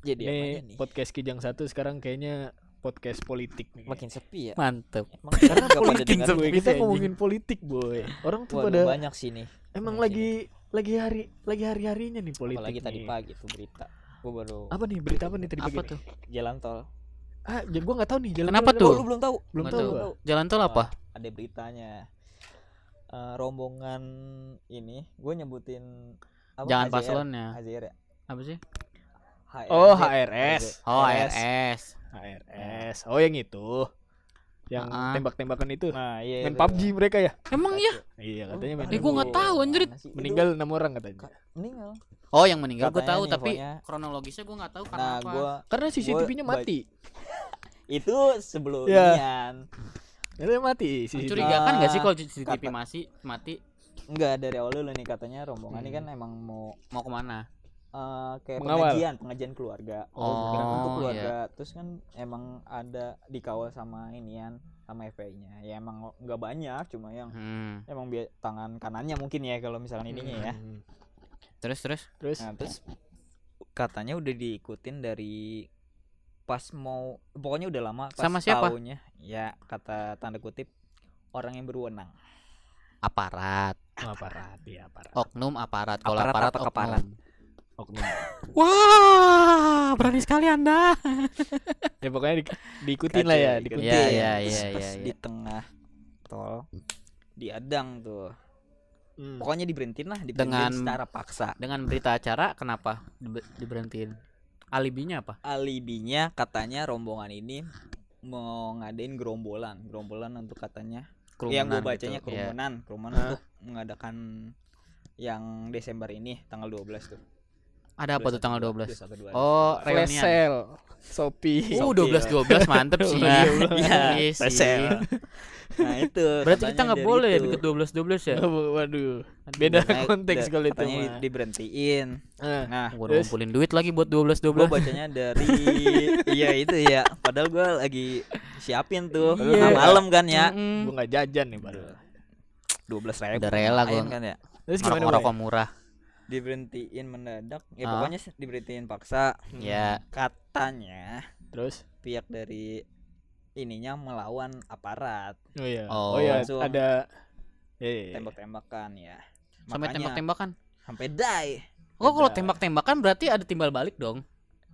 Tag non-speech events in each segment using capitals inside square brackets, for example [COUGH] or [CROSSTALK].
Jadi Ini nih? podcast Kijang satu sekarang kayaknya podcast politik nih. Makin sepi ya. Mantep. Emang karena politik boy. Kita ngomongin politik boy. Orang tuh Waduh, pada banyak sih nih. emang banyak lagi lagi hari lagi hari harinya nih politik. Apalagi tadi pagi tuh berita. Gua baru Apa nih berita apa nih tadi pagi? Apa nih? tuh? jalan tol. Ah, ya gua nggak tahu nih jalan Kenapa tol tuh? Oh, lu belum tahu? Belum tahu. Jalan tol apa? Ada beritanya. Eh, rombongan ini gue nyebutin apa Jangan paslonnya. HZR ya? Apa sih? HRZ. Oh, HRS. Oh, HRS. RS. HRS. Oh, yang itu. Yang Ah. tembak-tembakan itu. Nah, iya. Main itu. PUBG mereka ya? Emang ya? Iya, katanya main. Eh, gua nggak tahu, anjir. Itu Meninggal enam orang katanya. ka- meninggal. Oh, yang meninggal gue Katanya tahu nih, tapi kronologisnya gue nggak tahu Nah, karena apa. gua Karena CCTV-nya Gua- mati. [LAUGHS] itu sebelum Ya. inian. Itu mati CCTV. Mencurigakan nggak sih kalau CCTV masih mati Enggak dari awal dulu nih katanya rombongan ini Hmm. kan emang mau mau ke mana? Eh, kayak Mengawal. pengajian, pengajian keluarga. Oh, Kira untuk iya. keluarga. Terus kan emang ada dikawal sama inian sama FPI-nya. Ya emang nggak banyak, cuma yang Hmm. emang bi- tangan kanannya mungkin ya kalau misalkan ininya ya. Hmm. Terus terus. Terus Nah, terus katanya udah diikutin dari pas mau pokoknya udah lama pas Sama siapa? taunya ya kata tanda kutip orang yang berwenang. Aparat. oh, aparat, iya aparat. Oknum aparat. Kalau Aparat aparat, apa oknum. Oknum. Wah, berani sekali Anda. [LAUGHS] ya pokoknya di, diikutin lah ya, Kacau, diikutin. Iya, ikutin. iya, Terus iya, pas iya, di tengah tol diadang tuh. Hmm. Pokoknya diberhentiin lah, diberhentiin Dengan- secara paksa. Dengan berita acara kenapa Dibe- diberhentiin? Alibinya apa? Alibinya katanya rombongan ini mau ngadain gerombolan, gerombolan untuk katanya yang gue Kerumunan bacanya gitu, iya. kerumunan, kerumunan Hah? untuk mengadakan yang Desember ini tanggal 12 tuh. Ada apa tuh tanggal 12? 21, 22. Oh, Flash reunian. sale, Shopee. Uh, Shopee, 12 12 mantep sih. Nah, [LAUGHS] Iya iya, sih. Nah, itu. Berarti kita katanya nggak dari boleh itu. deket 12 12 ya? Waduh, beda Katanya- konteks kalau itu katanya mah. diberhentiin. Ah, Nah, Gua Terus? ngumpulin duit lagi buat 12 gue 12. bacanya dari [LAUGHS] iya itu ya. Padahal gue lagi siapin tuh Iya. tengah malam kan ya. Mm-mm. gua nggak jajan nih baru. dua belas ribu Udah rela gua. kan ya Terus gimana? Ngerokok Boy? murah. Diberhentiin mendadak ya Ah. pokoknya sih diberhentiin paksa Hmm. Ya. katanya Terus? pihak dari ininya melawan aparat Oh iya. Oh. Oh, iya, Langsung ada ya, ya, ya. tembak-tembakan ya Sampai tembak-tembakan. sampai die Oh, kalau tembak-tembakan berarti ada timbal balik dong.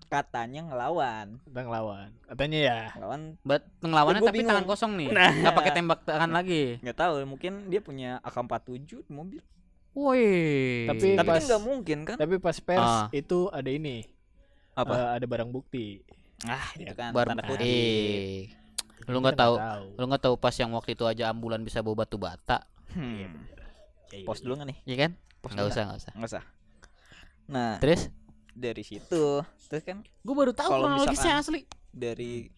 katanya ngelawan Kita ngelawan. Katanya ya. ngelawan Buat ngelawannya tapi bingung. tangan kosong nih. Nah. Nggak pakai tembak tangan lagi. nggak tahu mungkin dia punya AK47 di mobil Woi. Tapi tapi pas- kan nggak mungkin kan Tapi pas pers Ah. itu ada ini. apa eh, ada barang bukti. ah itu kan Bar- tanda kutip eh. Lu nggak tahu. tahu. Lu nggak tahu pas yang waktu itu aja ambulan bisa bawa batu bata, Hmm. Ya, iya. pos dulu nggak nih ya kan? pos Nggak usah, nggak usah. nggak usah nah Terus? dari situ terus kan Gue baru tahu Kalau kronologisnya asli. dari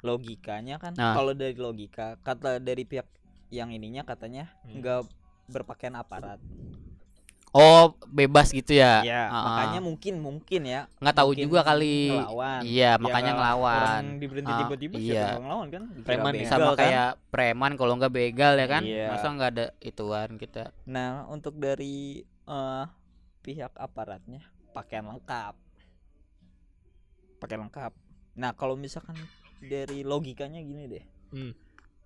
logikanya kan Nah. kalau dari logika kata dari pihak yang ininya katanya Hmm. Berpakaian aparat Oh, bebas gitu ya. ya Ah, ah. makanya mungkin mungkin ya nggak tahu mungkin juga kali. ngelawan Iya, Ya, makanya kalau ngelawan. orang diberhenti Ah, tiba-tiba iya. siapa yang ngelawan kan Preman ya. begal Sama kan? kayak preman kalau nggak begal ya kan? Iya. Masa nggak ada ituan kita. nah untuk dari eh, pihak aparatnya pakaian lengkap pakaian lengkap nah kalau misalkan dari logikanya gini deh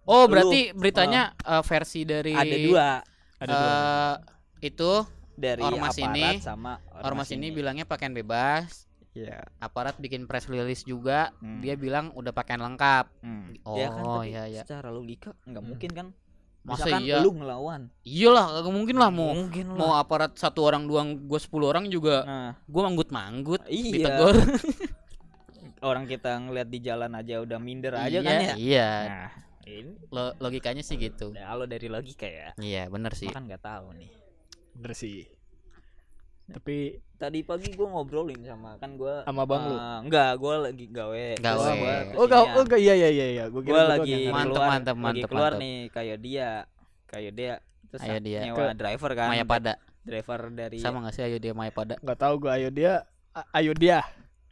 Oh, Lu, berarti beritanya eh, versi dari ada dua Ada dua. eh, itu dari Ormas aparat ini- sama ormas ini bilangnya pakaian bebas. ya Aparat bikin press release juga, Hmm. dia bilang udah pakaian lengkap. Hmm. Oh, ya kan, tapi iya, iya. secara logika nggak Hmm. mungkin kan Masa Misalkan iya? lu ngelawan Iyalah, gak mungkin lah mau mungkin mau aparat satu orang doang, gue 10 orang juga nah gue manggut-manggut iya ditegur. [LAUGHS] orang kita ngeliat di jalan aja udah minder aja iya, kan ya Iya, nah ini lo- logikanya sih gitu. kalau dari logika ya Iya, bener sih. kan nggak tahu nih Bener sih. Tapi tadi pagi gua ngobrolin sama kan gua sama bang lu. eh, enggak gua lagi gawe Gawe. Oh, gak, kesinian. oh, gak, iya, iya, iya, iya. Gua kira gua lu lagi Mantep, keluar, mantep, lagi mantep, keluar mantep. nih kayak dia kayak dia terus Ayo dia. nyewa driver kan Maya pada driver dari sama gak sih ayo dia Maya pada nggak tahu gua ayo dia A- ayo dia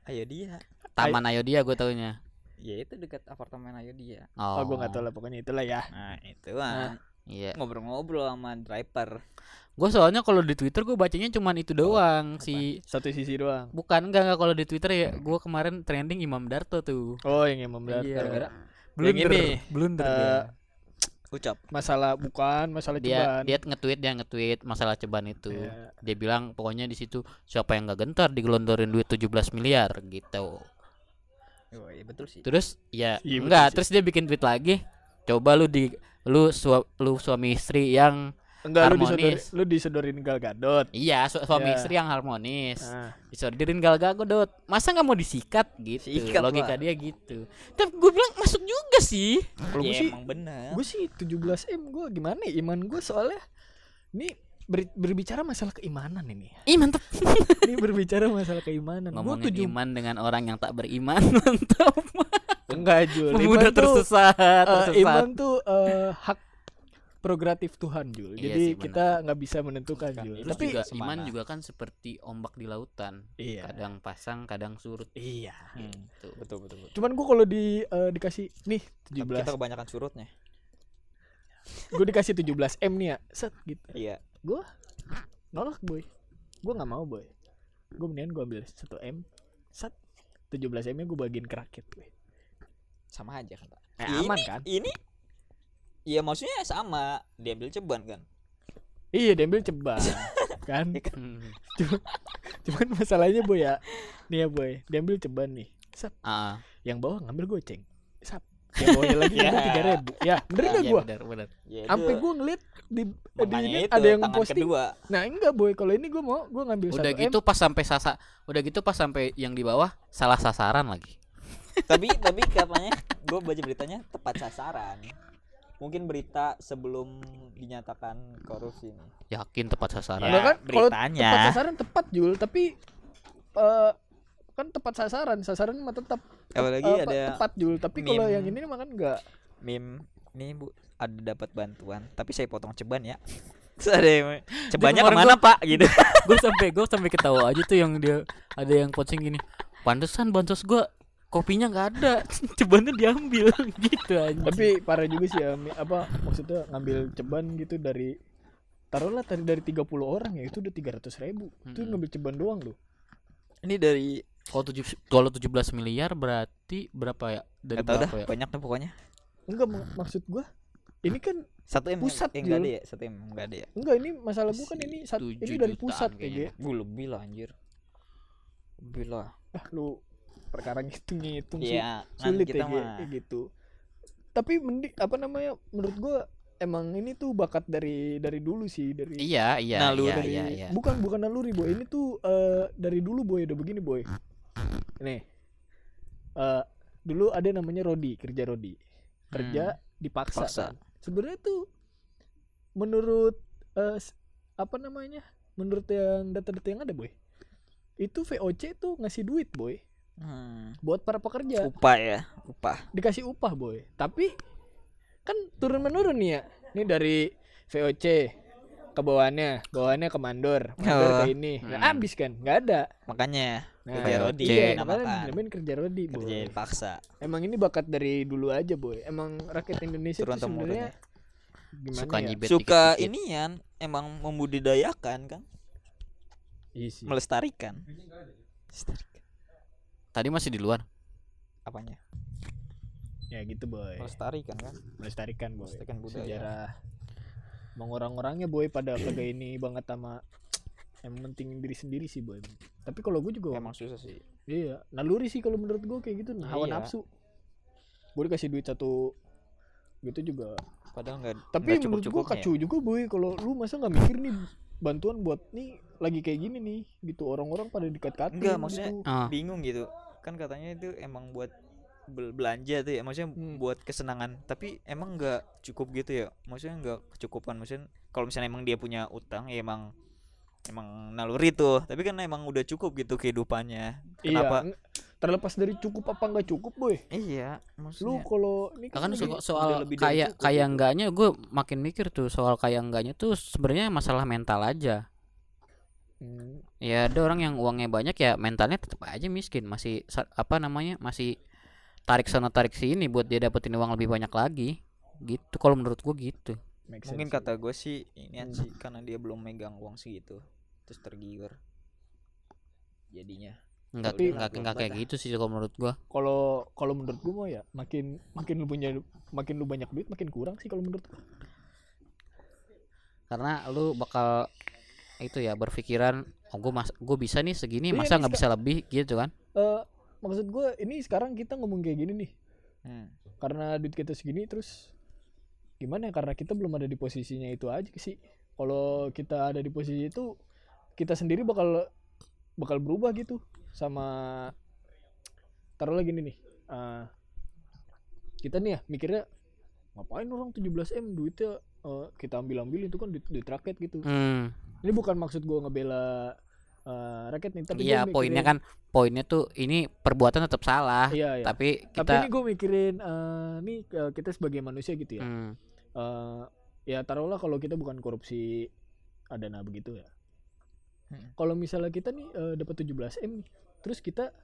ayo dia Taman ayo dia gue taunya. Ya itu dekat apartemen ayo dia Oh, oh, gua nggak tahu lah pokoknya itulah ya nah itu kan Iya. ngobrol-ngobrol sama driver Gue soalnya kalau di Twitter gue bacanya cuman itu doang si Satu sisi doang. bukan enggak enggak kalau di Twitter ya gue kemarin trending Imam Darto tuh. Oh, yang Imam Darto. Iya. gara-gara Blunder, ini, blunder eh, dia. ucap Masalah bukan masalah dia ceban. dia nge-tweet dia nge-tweet masalah ceban itu. Iya. Dia bilang pokoknya di situ siapa yang nggak gentar digelondorin duit 17 miliar gitu. Oh, iya betul sih Terus ya Iya, enggak, sih. terus dia bikin tweet lagi. Coba lu di lu sua- lu suami istri yang Enggak lu disodori, harmonis. lu disodorin Gal Gadot. iya su- suami Ya. istri yang harmonis. Nah, Disodorin Gal Gadot. Masa nggak mau disikat gitu. Sikat Logika lah. dia gitu. Tapi gue bilang masuk juga sih. kalau gue ya sih emang bener gue sih 17 m gue gimana ya iman gue soalnya ini ber- berbicara masalah keimanan ini. Ih mantep. Ini berbicara masalah keimanan. Ngomongin tujuh iman dengan orang yang tak beriman [LAUGHS] Mantap. Enggak Jul. Pemuda iman tuh tersesat Tersesat iman tuh eh, hak prerogatif Tuhan Jul. Iya jadi sih, kita nggak bisa menentukan Bukan, Jul. Terus tapi juga semana. iman juga kan seperti ombak di lautan. Iya. Kadang pasang kadang surut. Iya. Hmm, betul betul betul. Cuman gue kalau di eh, dikasih nih Tapi 17 kita kebanyakan surutnya gue dikasih 17 m nih ya. Set gitu. Iya nolak boy. Gue nggak mau boy. Gue mendingan gue ambil 1 m. Set 17 m nya gue bagiin ke rakyat gue sama aja kan Pak. eh, Ini- aman kan? ini Iya maksudnya sama. Diambil ceban kan? Iya diambil ceban [LAUGHS] kan? Hmm. cuman masalahnya boy ya. Nih ya boy. Diambil ceban nih. Set Ah, yang bawah ngambil goceng. Sap yang bawahnya lagi Ya. tiga ribu. Ya bener gak iya gue benar benar ya, sampai itu. gue ngeliat di, di ini itu, ada yang posting. kedua. Nah enggak boy. Kalau ini gue mau gue ngambil Udah 1 gitu pas sampai sasa Udah gitu pas sampai yang di bawah Salah sasaran lagi. [LAUGHS] Tapi tapi katanya gue baca beritanya tepat sasaran. Mungkin berita sebelum dinyatakan korupsi nih Yakin tepat sasaran. Enggak kan? Kalau beritanya. tepat sasaran tepat Jul. Tapi eh kan tepat sasaran. Sasaran mah tetap apalagi apa, ada tepat Jul tapi kalau yang ini mah kan enggak meme. Nih bu ada dapat bantuan. Tapi saya potong ceban ya. [LAUGHS] Terus ada yang cebannya ke mana pak? Gitu. [LAUGHS] Gue sampai gue sampai ketawa aja tuh yang dia Ada yang posting gini. Pantesan bansos gue Kopinya nggak ada. [LAUGHS] Cebannya diambil. Gitu aja tapi parah juga sih ya apa maksudnya ngambil ceban gitu dari taruhlah tadi dari 30 orang ya itu udah 300 ribu. Itu Mm-mm. ngambil ceban doang loh. Ini dari Kalau tujuh kalau 17 miliar berarti berapa ya? Dari dah berapa ya? banyak tuh pokoknya. Enggak mak- maksud gua ini kan satu m Pusat, yang nggak Jul. ada ya? Satu m nggak ada ya? Enggak ini masalah gua kan ini sat- ini Tujuh dari jutaan pusat kayaknya. kayak gue lebih lah anjir. Lebih lah. Ah lu perkara ngitung ngitung sih. Iya sulit kita ya mah. gitu. Tapi mending apa namanya menurut gua emang ini tuh bakat dari dari dulu sih dari Iya, iya, Naluri. iya, dari iya, iya. bukan bukan naluri boy. Ini tuh eh, dari dulu boy. Udah begini boy nih eh dulu ada namanya Rodi kerja Rodi kerja dipaksa Paksa. kan. sebenarnya tuh menurut s- apa namanya menurut yang data-data yang ada boy itu VOC tuh ngasih duit boy Hmm. buat para pekerja upah ya upah dikasih upah boy tapi kan turun menurun nih ya ini dari VOC ke bawahnya bawahnya ke mandor mandor Oh. ke ini nah, Hmm. abis kan nggak ada makanya nah, kerja Rodi iya, makanya dinamain kerja Rodi boy. kerja paksa. Emang ini bakat dari dulu aja boy. Emang rakyat Indonesia turun sebenarnya ya. gimana Suka ya? nyibet suka dikit-dikit. inian emang membudidayakan kan? Iya sih. melestarikan. Tadi masih di luar. apanya? Ya gitu boy. Melestarikan kan? Melestarikan boy. Melestarikan budaya. sejarah. Mengorang-orangnya boy pada kagak ini banget sama yang penting diri sendiri sih boy tapi kalau gue juga emang susah sih Iya, naluri sih kalau menurut gue kayak gitu, nah, hawa Iya. nafsu. Gue dikasih duit satu gitu juga. padahal nggak Tapi nggak menurut gue cukup-cukupnya ya. kacau juga boy kalau lu masa nggak mikir nih bantuan buat nih lagi kayak gini nih gitu orang-orang pada dikat-katin Enggak, maksudnya gitu. Ah. bingung gitu kan katanya itu emang buat bel- belanja tuh ya maksudnya Hmm. buat kesenangan tapi emang nggak cukup gitu ya maksudnya nggak kecukupan maksudnya kalau misalnya emang dia punya utang ya emang emang naluri tuh tapi kan emang udah cukup gitu kehidupannya kenapa Iya, terlepas dari cukup apa nggak cukup boy. iya Lu maksudnya kalau ini Kan so- soal lebih dari kaya cukup kaya gitu. enggaknya gue makin mikir tuh soal kaya enggaknya tuh sebenarnya masalah mental aja. Hmm, Ya ada orang yang uangnya banyak ya mentalnya tetap aja miskin, masih apa namanya? masih tarik sana tarik sini buat dia dapetin uang lebih banyak lagi. Gitu kalau menurut gue gitu. make Mungkin kata gue sih ini Hmm. sih karena dia belum megang uang segitu. Terus tergiur. Jadinya. Enggak Tapi- enggak enggak kayak gitu sih kalau menurut gua. kalau kalau menurut gue mah ya makin makin lu punya makin lu banyak duit makin kurang sih kalau menurut gua. Karena lu bakal itu ya berpikiran oh gue mas gue bisa nih segini Iya, masa nggak bisa lebih gitu kan Eh, maksud gue ini sekarang kita ngomong kayak gini nih Hmm. karena duit kita segini terus gimana ya karena kita belum ada di posisinya itu aja sih kalau kita ada di posisi itu kita sendiri bakal bakal berubah gitu sama taruh lagi nih eh, kita nih ya mikirnya ngapain orang 17 m duitnya eh, kita ambil ambil itu kan duit, duit rakyat gitu hmm, ini bukan maksud gue ngebela eh, rakyat nih tapi iya gua poinnya mikirin- kan poinnya tuh ini perbuatan tetap salah iya, iya. tapi tapi kita ini gue mikirin eh, nih eh, kita sebagai manusia gitu ya hmm, eh ya taruhlah kalau kita bukan korupsi dana begitu ya. Hmm. Kalau misalnya kita nih eh, dapat 17 m nih, terus kita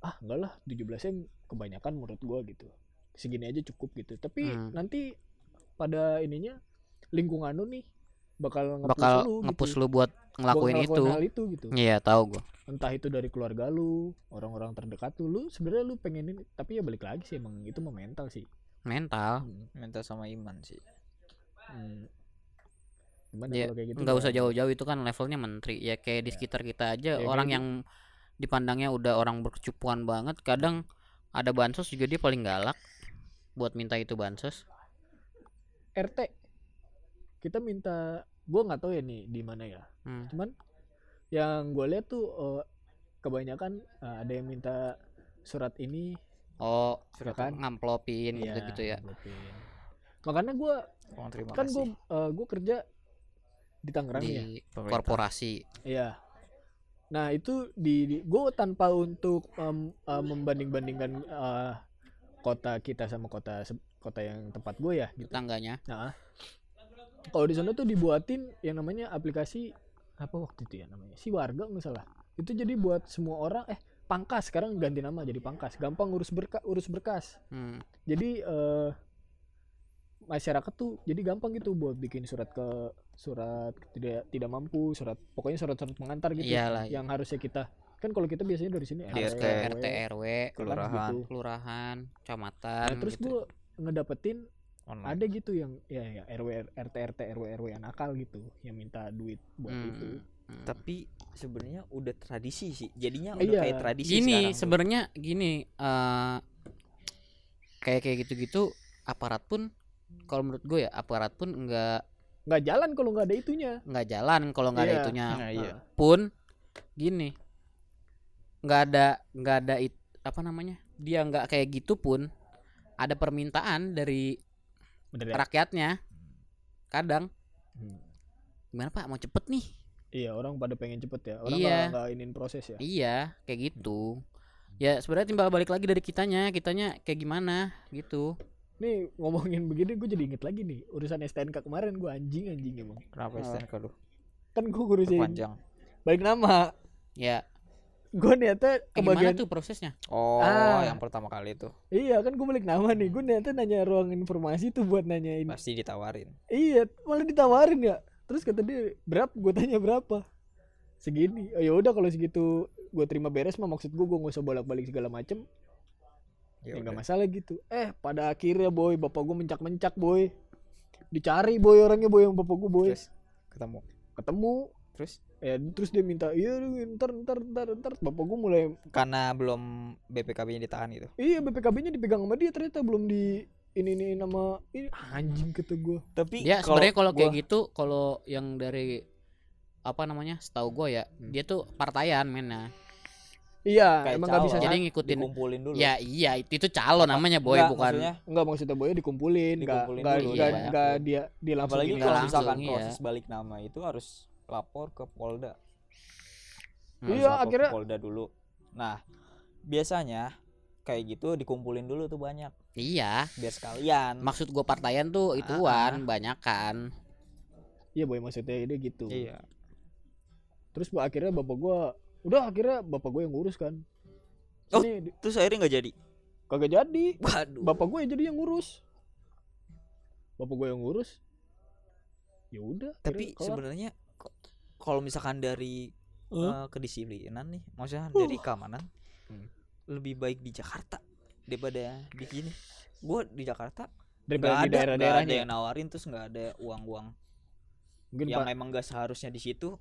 ah enggak lah 17 m kebanyakan menurut gua gitu. Segini aja cukup gitu. Tapi Hmm. nanti pada ininya lingkungan lu nih bakal nge-push bakal lu ngepush gitu. lu buat Buat ngelakuin itu hal itu gitu. iya tahu gua Entah itu dari keluarga lu, orang-orang terdekat lu, lu sebenarnya lu pengen ini, tapi ya balik lagi sih emang itu mah mental sih. mental Hmm. Mental sama iman sih. Hmm. Gimana ya kalau kayak gitu? nggak usah ya? jauh-jauh itu kan levelnya menteri ya kayak di Ya. sekitar kita aja Ya, orang kayak yang dipandangnya udah orang berkecupuan banget kadang ada bansos juga dia paling galak buat minta itu bansos RT kita minta gua nggak tahu ya nih di mana ya Hmm. cuman yang gue lihat tuh eh, kebanyakan eh, ada yang minta surat ini oh surat kan ngamplopin Iya, gitu gitu ya amplopin. makanya gua Oh, kan gue gue kerja di Tangerang ya di Pemerintah. korporasi iya nah itu di, di gue tanpa untuk em, eh, membanding-bandingkan eh, kota kita sama kota kota yang tempat gue ya gitu tetangganya Nah, kalau di sana tuh dibuatin yang namanya aplikasi apa waktu itu ya namanya si warga nggak salah. Itu jadi buat semua orang eh pangkas sekarang ganti nama jadi pangkas. Gampang urus berkas urus berkas. Hmm. Jadi eh masyarakat tuh jadi gampang gitu buat bikin surat ke surat tidak tidak mampu, surat pokoknya surat-surat pengantar gitu Iyalah, yang harusnya kita kan kalau kita biasanya dari sini Di RT, RT, RT RW Kelurahan. gitu. kelurahan kecamatan Nah, terus gitu. gue ngedapetin Online. ada gitu yang ya ya RW RT RT RW RW yang nakal gitu yang minta duit buat Hmm, itu hmm. Tapi sebenarnya udah tradisi sih. Jadinya Iya. udah kayak tradisi gini sebenarnya gini eh kayak kayak gitu-gitu aparat pun kalau menurut gue ya aparat pun nggak nggak jalan kalau nggak ada itunya. Nggak jalan kalau nggak ada Iya. itunya. Nah, iya. Pun gini nggak ada nggak ada it, apa namanya dia nggak kayak gitu pun ada permintaan dari bener ya? rakyatnya. Kadang. Hmm. gimana pak? Mau cepet nih. Iya orang pada pengen cepet ya. Orang Iya. nggak nggak inin proses ya. Iya kayak gitu. Ya sebenarnya timbal balik lagi dari kitanya. Kitanya kayak gimana gitu nih ngomongin begini gue jadi inget lagi nih urusan STNK kemarin gue anjing anjing emang Kenapa. STNK lu? kan gue ngurusin Panjang. balik nama ya gue niatnya eh, gimana kebagian tuh prosesnya Oh, Ah. yang pertama kali itu iya kan gue balik nama nih gue niatnya nanya ruang informasi tuh buat nanyain pasti ditawarin. Iya, malah ditawarin ya. Terus kata dia berapa? Gue tanya berapa? Segini. Oh ya udah kalau segitu gue terima beres mah maksud gue gue nggak usah bolak-balik segala macem. Ya nggak masalah gitu. Eh pada akhirnya boy, bapak gue mencak-mencak boy. Dicari boy orangnya boy yang bapak gue boy. Terus ketemu. Ketemu. Terus Ya terus dia minta iya ntar ntar ntar ntar bapak gue mulai karena belum BPKB-nya ditahan gitu. iya BPKB-nya dipegang sama dia ternyata belum di ini ini nama ini anjing kata gue. Tapi ya sebenarnya kalau kayak gitu kalau yang dari apa namanya setahu gue ya Hmm. dia tuh partaian mainnya Iya, Kayak emang nggak bisa jadi ngikutin dikumpulin dulu. ya iya itu, itu calon namanya boy Nggak, bukan maksudnya, Enggak maksudnya boy dikumpulin, enggak Dikumpulin enggak dulu, enggak iya. enggak dia dia langsung apalagi kalau misalkan iya. proses balik nama itu harus lapor ke Polda. Hmm. Iya, lapor ke akhirnya- Polda dulu. Nah, biasanya kayak gitu dikumpulin dulu tuh banyak iya biar sekalian. maksud gue partaian tuh Ah, ituan banyak kan Iya boy maksudnya dia gitu. Iya. Terus bu- akhirnya bapak gua udah akhirnya bapak gue yang ngurus kan. Oh. Ini di- Terus akhirnya nggak jadi. kagak jadi. Waduh. Bapak gue jadi yang ngurus. Bapak gue yang ngurus. ya udah tapi sebenarnya kalau misalkan dari Hah? eh, kedisiplinan nih maksudnya dari keamanan Hmm. lebih baik di Jakarta daripada di sini gue di Jakarta daripada di nggak ada yang nawarin terus nggak ada uang-uang mungkin yang pak emang gak seharusnya di situ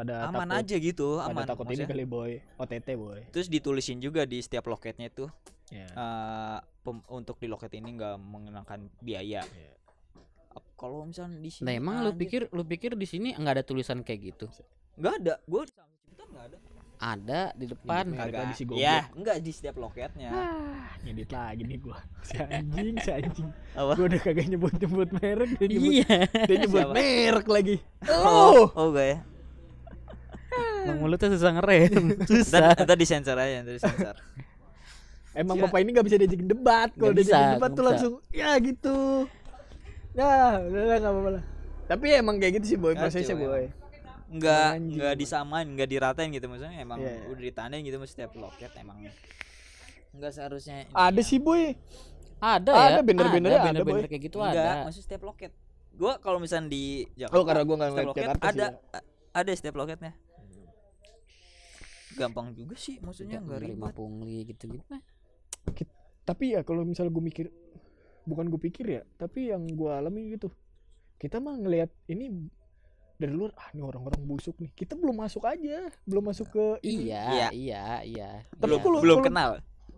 pada aman takut, aja gitu pada aman takut ini maksudnya. kali boy OTT boy terus ditulisin juga di setiap loketnya itu ya eh, pem- untuk di loket ini nggak mengenakan biaya Iya. Ap- kalau misalnya di sini Nah emang lu pikir lu pikir di sini nggak ada tulisan kayak gitu? nggak ada gue nggak ada Ada di depan. Kagak di si goblok. ya nggak di setiap loketnya ngedit lagi nih gua si anjing si anjing Apa? gua udah kagak nyebut nyebut merek dia nyebut Iya. dia nyebut Siapa? merek lagi oh oh enggak ya Bang mulutnya susah ngerem. [LAUGHS] Susah. ntar disensor aja ntar disensor emang Sia. bapak ini nggak bisa diajakin debat kalau diajakin debat tuh bisa. langsung ya gitu ya udah lah nggak apa-apa lah tapi emang kayak gitu sih boy prosesnya boy nggak Anjing, nggak Bang. disamain nggak diratain gitu maksudnya emang Iya, iya. udah ditandain gitu mas setiap loket emang nggak seharusnya ada ya. sih boy Ada Ada, ya. bener-benernya ada, bener-bener kayak gitu enggak ada. maksudnya setiap loket gua kalau misalnya di Jakarta oh karena gua nggak setiap ngeliat Jakarta ada ya. ada setiap loketnya gampang juga sih maksudnya Nggak ribet pungli gitu-gitu. Nah, tapi ya kalau misalnya gue mikir bukan gue pikir ya tapi yang gue alami gitu kita mah ngelihat ini dari luar ah ini orang-orang busuk nih kita belum masuk aja belum masuk ke ini. Iya, Iya. iya, iya. Tapi iya. kalau- belum kalau- kenal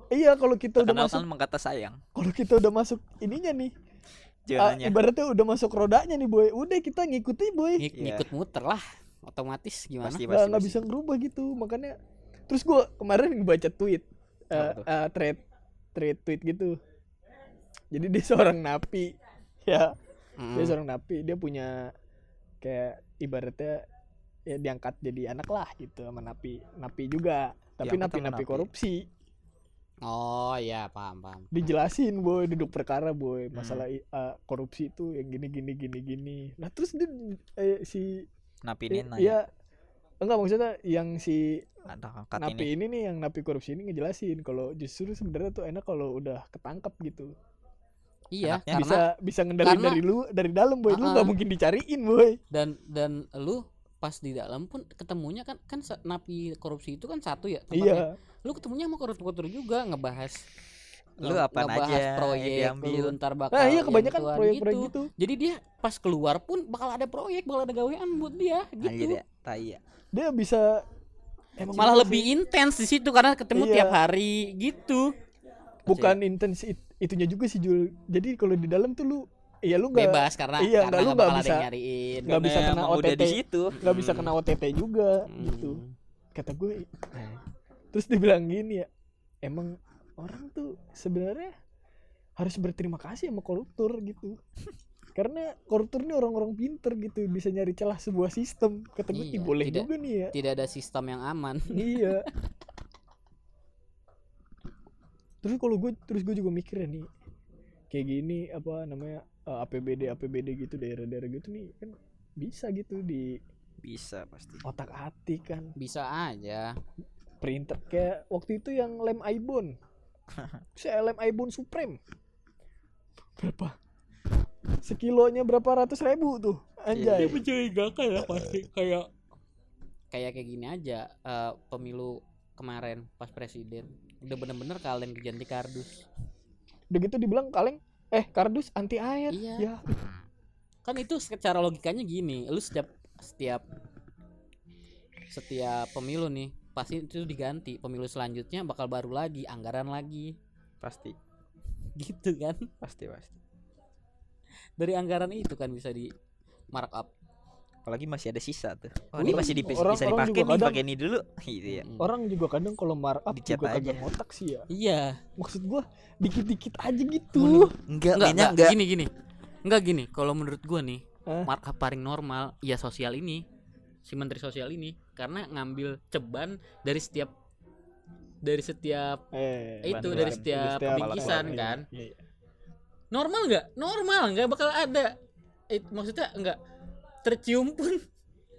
iya kalau kita udah masuk kan mengkata sayang kalau kita udah masuk ininya nih ah, jalannya ibaratnya udah masuk rodanya nih boy udah kita ngikuti boy Ngik- Iya. ngikut muter lah otomatis gimana? pasti nggak pasti, nggak pasti. bisa ngerubah gitu makanya terus gue kemarin baca tweet eh tuh? eh, thread thread tweet gitu jadi dia [LAUGHS] seorang napi ya Mm. dia seorang napi dia punya kayak ibaratnya ya diangkat jadi anak lah gitu sama napi napi juga tapi Diangkat napi napi napi. korupsi Oh iya paham paham. dijelasin boy duduk perkara boy masalah i- eh, korupsi itu yang gini gini gini gini nah terus dia eh, si napi ini nanya ya enggak maksudnya yang si napi ini ini. nih yang napi korupsi ini ngejelasin kalau justru sebenarnya tuh enak kalau udah ketangkap gitu Iya, karena bisa bisa ngendalin karena- dari lu dari dalam boy lu Ah-ah. nggak mungkin dicariin boy dan dan lu pas di dalam pun ketemunya kan kan napi korupsi itu kan satu ya iya tempatnya. Lu ketemunya sama koruptor juga ngebahas Lu ngebahas aja yang proyek diambil. lu ntar bakal nah iya kebanyakan proyek-proyek gitu. gitu Jadi dia pas keluar pun bakal ada proyek, bakal ada gawean buat dia anjir gitu. ya tai ya dia bisa emang Malah lebih intens di situ karena ketemu Iya. tiap hari gitu. bukan intens it- itunya juga sih Jul jadi kalau di dalam tuh lu iya lu nggak Bebas karena iya, karena lu ada bisa- nyariin. nggak bisa kena emang udah di OTT. situ nggak bisa Hmm. kena OTT juga Hmm. gitu kata gue nah, terus dibilang gini ya emang orang tuh sebenarnya harus berterima kasih sama koruptor gitu. Karena koruptor ini orang-orang pinter gitu bisa nyari celah sebuah sistem. Gue Iya, "Ih, boleh tidak- juga nih ya. Tidak ada sistem yang aman. [LAUGHS] iya. Terus kalau gue terus gue juga mikir ya nih kayak gini apa namanya eh, APBD APBD gitu daerah-daerah gitu nih kan bisa gitu di bisa pasti. otak atik kan. Bisa aja. printer kayak waktu itu yang lem Aibon [LAUGHS] saya lem Aibon Supreme. Berapa? Sekilonya berapa ratus ribu tuh? Anjay. Mencurigakan ya pasti. Kayak kayak kayak gini aja eh, pemilu kemarin pas presiden. Udah bener-bener kalian ganti kardus. Udah gitu dibilang kaleng eh kardus anti air. Iya. ya. Kan itu secara logikanya gini lu setiap setiap setiap pemilu nih pasti itu diganti pemilu selanjutnya bakal baru lagi anggaran lagi. Pasti. [LAUGHS] Gitu kan? Pasti pasti. Dari anggaran itu kan bisa di markup apalagi masih ada sisa tuh. Oh Uh, ini masih di, orang- bisa dipakai nih kadang- pakai ini dulu. [LAUGHS] Gitu ya. Orang juga kadang kalau markup Dicat juga aja. ngotak sih ya. Iya. Maksud gua dikit-dikit aja gitu. Menurut- enggak enggak, enggak, enggak. Gini gini. Enggak gini. Kalau menurut gua nih Hah? markup paling normal ya sosial ini. Si menteri sosial ini karena ngambil ceban dari setiap dari setiap eh itu bantuan. dari setiap pembingkisan, iya, kan. iya, iya. normal nggak normal nggak bakal ada It, maksudnya enggak tercium pun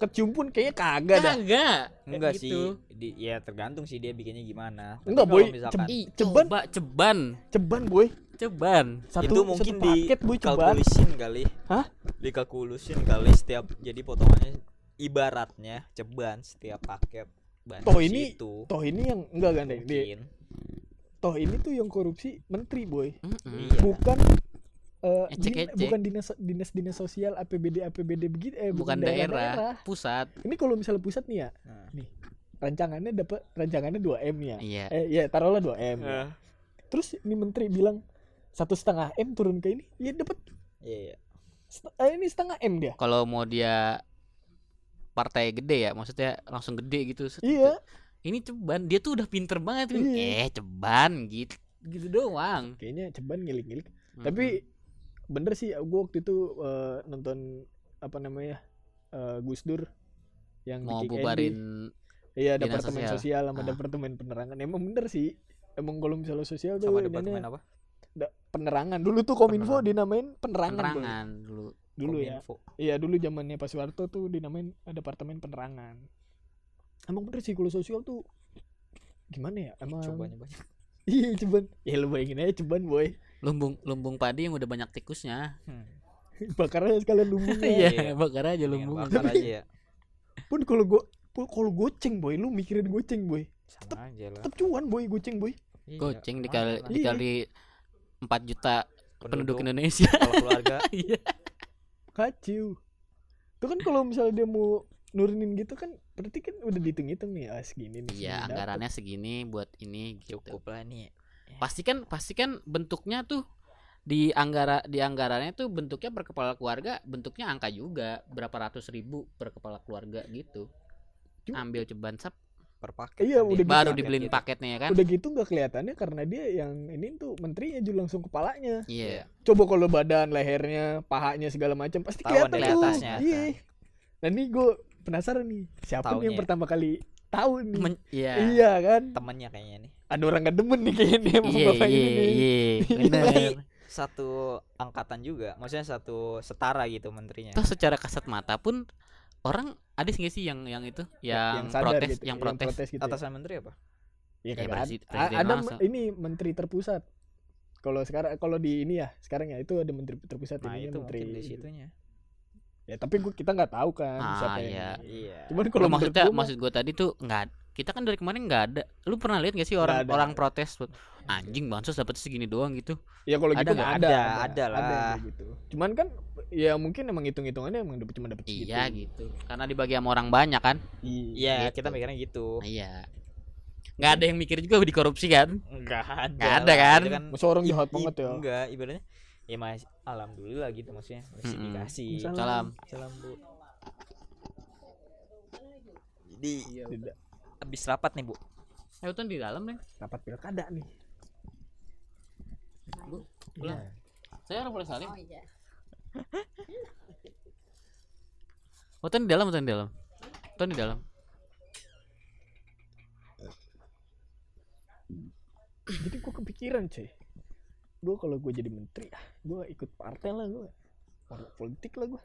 kecium pun kayaknya kagak dah kagak enggak Kayak sih gitu. di ya tergantung sih dia bikinnya gimana Tapi Enggak, boy. misalkan ceban. coba ceban ceban boy ceban satu itu mungkin satu paket boy ceban dikalkulisin kali Hah? dikalkulisin kali setiap jadi potongannya ibaratnya ceban setiap paket bansos Toh ini- itu toh ini yang enggak kan deh toh ini tuh yang korupsi menteri boy. Mm-mm. Iya. bukan eh, din- Ecek-ecek. bukan dinas dinas dinas sosial APBD APBD begitu eh bukan daerah, pusat. Ini kalau misalnya pusat nih ya Nah. rancangannya dapat rancangannya 2 m ya. Iya. Eh ya taruhlah 2 m. Ya. Eh, terus ini menteri bilang satu setengah m turun ke ini ya dapat iya iya. Set- eh, ini setengah m dia. Kalau mau dia partai gede ya maksudnya langsung gede gitu set- iya ini ceban dia tuh udah pinter banget. Iya. eh ceban gitu gitu doang kayaknya ceban ngilik-ngilik Mm-mm. tapi bener sih gue waktu itu eh, nonton apa namanya eh, Gus Dur yang mau bubarin iya departemen sosial. sosial, sama Ah. departemen penerangan emang bener sih emang kalau misalnya sosial tuh sama departemen apa da- penerangan dulu tuh kominfo Penerangan. dinamain penerangan, penerangan dulu dulu ya Kominfo. iya dulu zamannya Pak Soeharto tuh dinamain departemen penerangan. Emang bener sih kalau sosial tuh gimana ya emang cobanya banyak [LAUGHS] iya ceban ya lu bayangin aja ceban boy. Lumbung lumbung padi yang udah banyak tikusnya. Hmm. [LAUGHS] bakar aja sekalian lumbungnya. Iya Iya. bakar aja lumbung. Bakar aja ya. Pun kalau gua pun kalau goceng boy lu mikirin goceng boy. Lah. tetap cuan boy goceng boy. Iya, goceng dikali dikali 4 juta penduduk Penduduk, Indonesia. Kalau keluarga. [LAUGHS] Iya kacau itu kan kalau misalnya dia mau nurunin gitu kan berarti kan udah dihitung-hitung nih ah segini nih iya dapet. anggarannya segini buat ini gitu. Cukup lah nih. Pasti kan pasti kan bentuknya tuh di anggara di anggarannya tuh bentuknya per kepala keluarga bentuknya angka juga berapa ratus ribu per kepala keluarga gitu. Cuma- ambil ceban sap per paket Iya, kan udah gitu. baru dibeliin gitu. paketnya ya kan? Udah gitu nggak kelihatannya karena dia yang ini tuh menterinya juga langsung kepalanya. Iya. Coba kalau badan lehernya pahanya segala macam pasti Tahuan kelihatan tuh. atasnya. iya. Nah ini gue penasaran nih siapa nih Taunya yang ya. pertama kali tahu nih? Men- iya. Iya kan? Temennya kayaknya nih. Ada orang gak demen nih kayaknya sama iya bapak iya ini nih. Iya Iya. satu angkatan juga maksudnya satu setara gitu menterinya. Toh secara kasat mata pun orang ada sih nggak sih yang yang itu yang, sadar protes gitu, yang protes gitu ya. atasan menteri apa Iya Ya, presi- ada. presiden ada me- ini menteri terpusat. Kalau sekarang kalau di ini ya sekarang ya itu ada menteri terpusat nah ininya itu menteri. di situnya Ya tapi gua, kita nggak tahu kan Ah, siapa yang. iya. iya Cuman kalau maksudnya gua maksud gue tadi tuh nggak kita kan dari kemarin nggak ada lu pernah lihat gak sih orang ada. orang protes buat anjing bansos dapat segini doang gitu ya kalau ada gitu nggak? nggak Ada, ada, ada yang lah. gitu. Cuman kan ya mungkin emang hitung hitungannya emang dapet- cuma dapat iya gitu karena dibagi sama orang banyak kan iya Gitu. kita mikirnya gitu Nah, iya nggak ada yang mikir juga dikorupsi kan enggak ada Nggak ada lah. kan? Masa orang jahat banget ya. enggak ibaratnya ya mas alhamdulillah gitu maksudnya masih Mm-mm. dikasih Salam. salam salam bu jadi Tidak. Habis rapat nih bu Utan di dalam nih Rapat pilkada nih. bu pulang Iya. saya orang boleh salim Utan di dalam Utan di dalam Utan di dalam Jadi gua kepikiran cuy. Gua kalau gua jadi menteri, ah, gua ikut partai lah gua. Orang politik lah gua.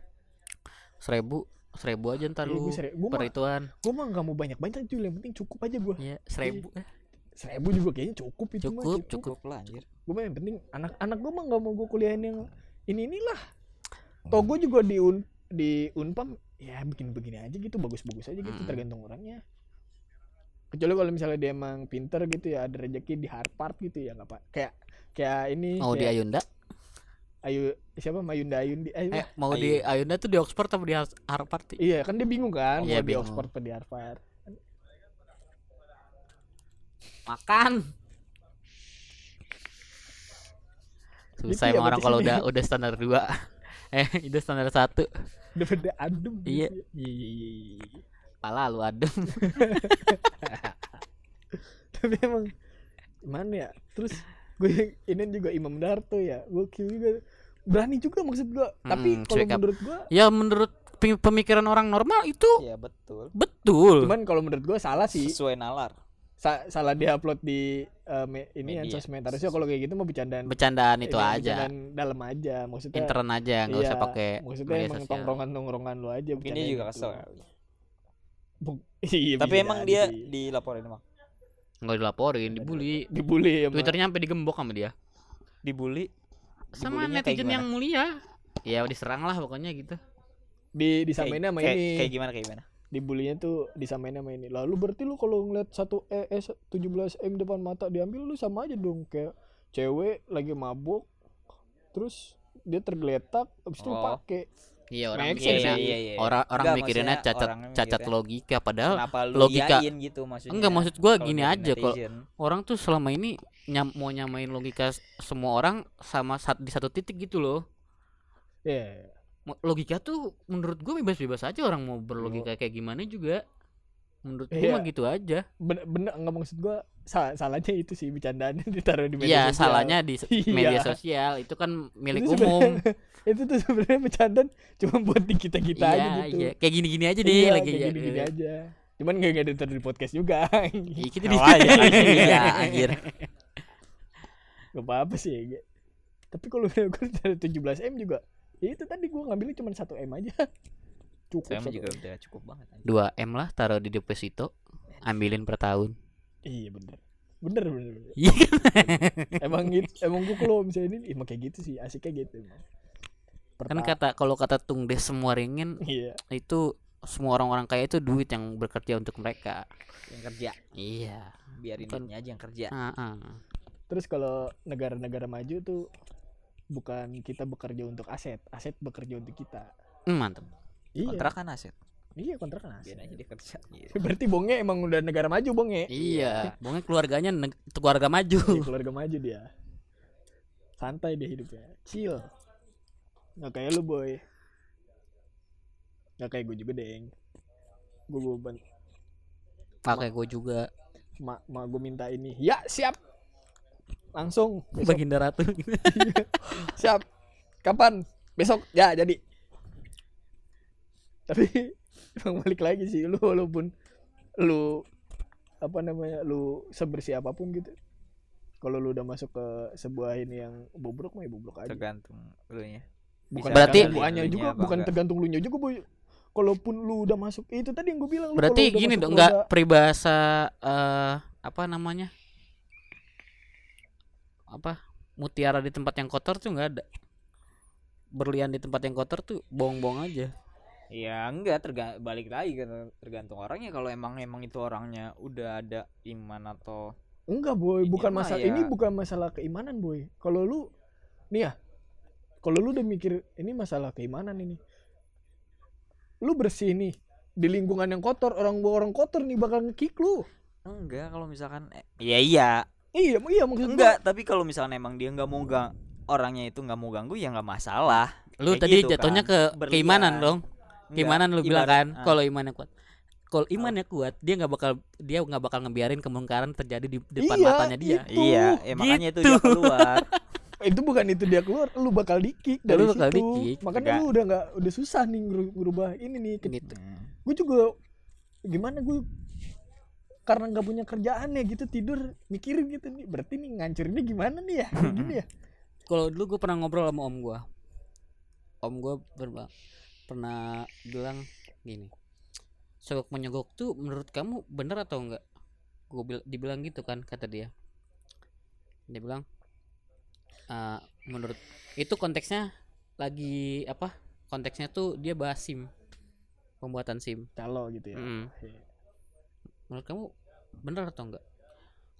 seribu seribu aja ntar Iya, lu gua seri- gua mah- perhitungan Gua mah nggak mau banyak-banyak cuy, yang penting cukup aja gua. Iya seribu. Eh. Seribu juga kayaknya cukup itu mah. cukup cukup. cukup. Lah anjir. Gue mah yang penting anak-anak gue mah nggak mau gue kuliahin yang ini inilah toh gue juga di un di unpam ya bikin begini aja gitu bagus-bagus aja gitu Mm. tergantung orangnya. Kecuali kalau misalnya dia emang pinter gitu ya ada rezeki di Harvard gitu ya nggak apa kayak kayak ini mau di kayak Ayunda Ayu siapa? Mayunda Ayundi Ayu. Eh mau di Ayunda tuh di Oxford atau di Har- Harvard iya kan dia bingung kan Iya, mau di bingung. Oxford atau di Harvard. Makan. Susah Itu ya, emang orang kalau udah udah standar dua. [LAUGHS] Eh udah standar satu. Udah pada adem. Iya. iya iya iya, iya. pala lu adem. [LAUGHS] Tapi emang gimana ya? Terus gue ini juga Imam Darto ya. Gue juga. Berani juga maksud gue tapi Mm, kalau menurut gue ya menurut pem- pemikiran orang normal itu iya betul. betul. Cuman kalau menurut gue salah sih. Sesuai nalar. Sa- salah dia upload di eh, me- ini yang Media. sosmed harusnya kalau kayak gitu mau bercandaan. Bercandaan itu ini, aja. bercandaan dalam aja. Maksudnya intern aja nggak usah iya, pakai maksudnya media emang tongkrongan tongkrongan lu aja mungkin dia juga gitu. kesel kali. Bu- [LAUGHS] iya, Tapi emang dia sih. dilaporin emang. Nggak dilaporin dibully. dibully ya twitternya sampai digembok sama dia. Dibully. sama netizen yang mulia. Ya diserang lah pokoknya gitu. Di disamain sama kayak, ini. kayak gimana kayak gimana? dibulinya tuh disamain sama ini. Lalu berarti lu kalau ngeliat satu eh, eh 17 m depan mata diambil lu sama aja dong. Kayak cewek lagi mabuk terus dia tergeletak habis itu Oh. pakai iya orang Make mikirnya sih. iya, iya. orang orang Enggak, mikirinnya cacat orangnya cacat mikirnya, logika padahal Kenapa lu logika- gitu maksudnya? enggak maksud gua gini aja kok orang tuh selama ini nyam, mau nyamain logika semua orang sama sat, di satu titik gitu loh ya Mo- logika tuh menurut gue bebas-bebas aja orang mau berlogika kayak gimana juga menurut gue Iya. mah gitu aja bener, bener nggak maksud gua sa- salahnya itu sih bercandaan [LAUGHS] ditaruh di media iya sosial. salahnya di Iya. media sosial itu kan milik Itu umum [LAUGHS] itu tuh sebenarnya bercandaan cuma buat di kita kita iya aja gitu iya kayak gini-gini aja deh Iya, lagi kayak ya. gini-gini aja cuman nggak nggak ditaruh di podcast juga Iya, kita di iya, [LAUGHS] iya, anjir. gak apa apa sih ya. tapi kalau gue dari 17 m juga ya itu tadi gua ngambilnya cuma 1 m aja cukup Saya mah 1 juga M. udah cukup banget. 2 m lah taruh di deposito ambilin per tahun. Iya bener. Bener bener, bener. iya [LAUGHS] emang gitu emang gua kalau misalnya ini emang kayak gitu sih asiknya gitu emang. Kan Perta- kata kalau kata tungdes semua ringin iya. itu semua orang-orang kaya itu duit yang bekerja untuk mereka. Yang kerja, iya. Biarin Bukan- duitnya aja yang kerja. Ah, ah. terus kalau negara-negara maju tuh bukan kita bekerja untuk aset aset bekerja untuk kita. Hmm, mantap iya. Kontrakan aset. iya kontrakan aset. Biarin aja dia kerja. Gitu. [LAUGHS] berarti bonge emang udah negara maju bonge? Iya. [LAUGHS] Pokoknya keluarganya neg- keluarga maju. Iya, [LAUGHS] keluarga maju dia. Santai dia hidupnya. Chill. Nggak kayak lu boy. Nggak kayak gue juga deng. Gue gue ban pakai gue juga. Ma, ma gue minta ini. Ya siap. Langsung. Besok baginda ratu. Siap. Kapan? Besok. Ya jadi tapi [LAUGHS] emang balik lagi sih lu walaupun lu apa namanya lu sebersih apa pun gitu kalau lu udah masuk ke sebuah ini yang bobrok mah ya bobrok aja. Tergantung lu nya. bukan Berarti- Lunya juga apa bukan tergantung lu nya juga boy. Kalaupun lu udah masuk itu tadi yang gue bilang lu berarti udah gini dong nggak peribahasa eh apa namanya? Apa? Mutiara di tempat yang kotor tuh nggak ada. Berlian di tempat yang kotor tuh bohong-bohong aja Ya enggak terga balik lagi kan tergantung orangnya. Kalau emang emang itu orangnya udah ada iman atau enggak boy Ini bukan masalah ya- ini bukan masalah keimanan boy. Kalau lu nih ya kalau lu udah mikir ini masalah keimanan ini. Lu bersih nih di lingkungan yang kotor orang orang kotor nih bakal ngekick lu. Enggak kalau misalkan eh, iya. Iya iya iya maksud gua enggak tapi kalau misalkan emang dia nggak mau gang orangnya itu nggak mau ganggu ya nggak masalah. Lu Kayak tadi gitu jatuhnya kan, ke berlian. keimanan dong. Enggak, keimanan lu bilang kan ah, kalau imannya kuat. Kalau imannya kuat dia nggak bakal dia nggak bakal ngebiarin kemungkaran terjadi di depan Iya, matanya dia. itu. iya eh, makanya itu Gitu. dia keluar. [LAUGHS] Itu bukan itu dia keluar lu bakal dikick dari Lu bakal situ. di-kick. makanya Enggak. lu udah nggak udah susah nih ngerubah ini nih. Gitu. Hmm. gue juga gimana gue karena nggak punya kerjaan ya gitu tidur mikirin gitu nih. Berarti nih ngancurinnya gimana nih ya? Gini [LAUGHS] ya? Kalau dulu gue pernah ngobrol sama om gue om gue pernah bilang gini sogok menyogok tuh menurut kamu bener atau enggak? Gue bil dibilang gitu kan kata dia. Dia bilang "Eh, menurut itu konteksnya lagi apa konteksnya tuh dia bahas sim pembuatan sim. Calo gitu ya? Mm. Menurut kamu bener atau enggak?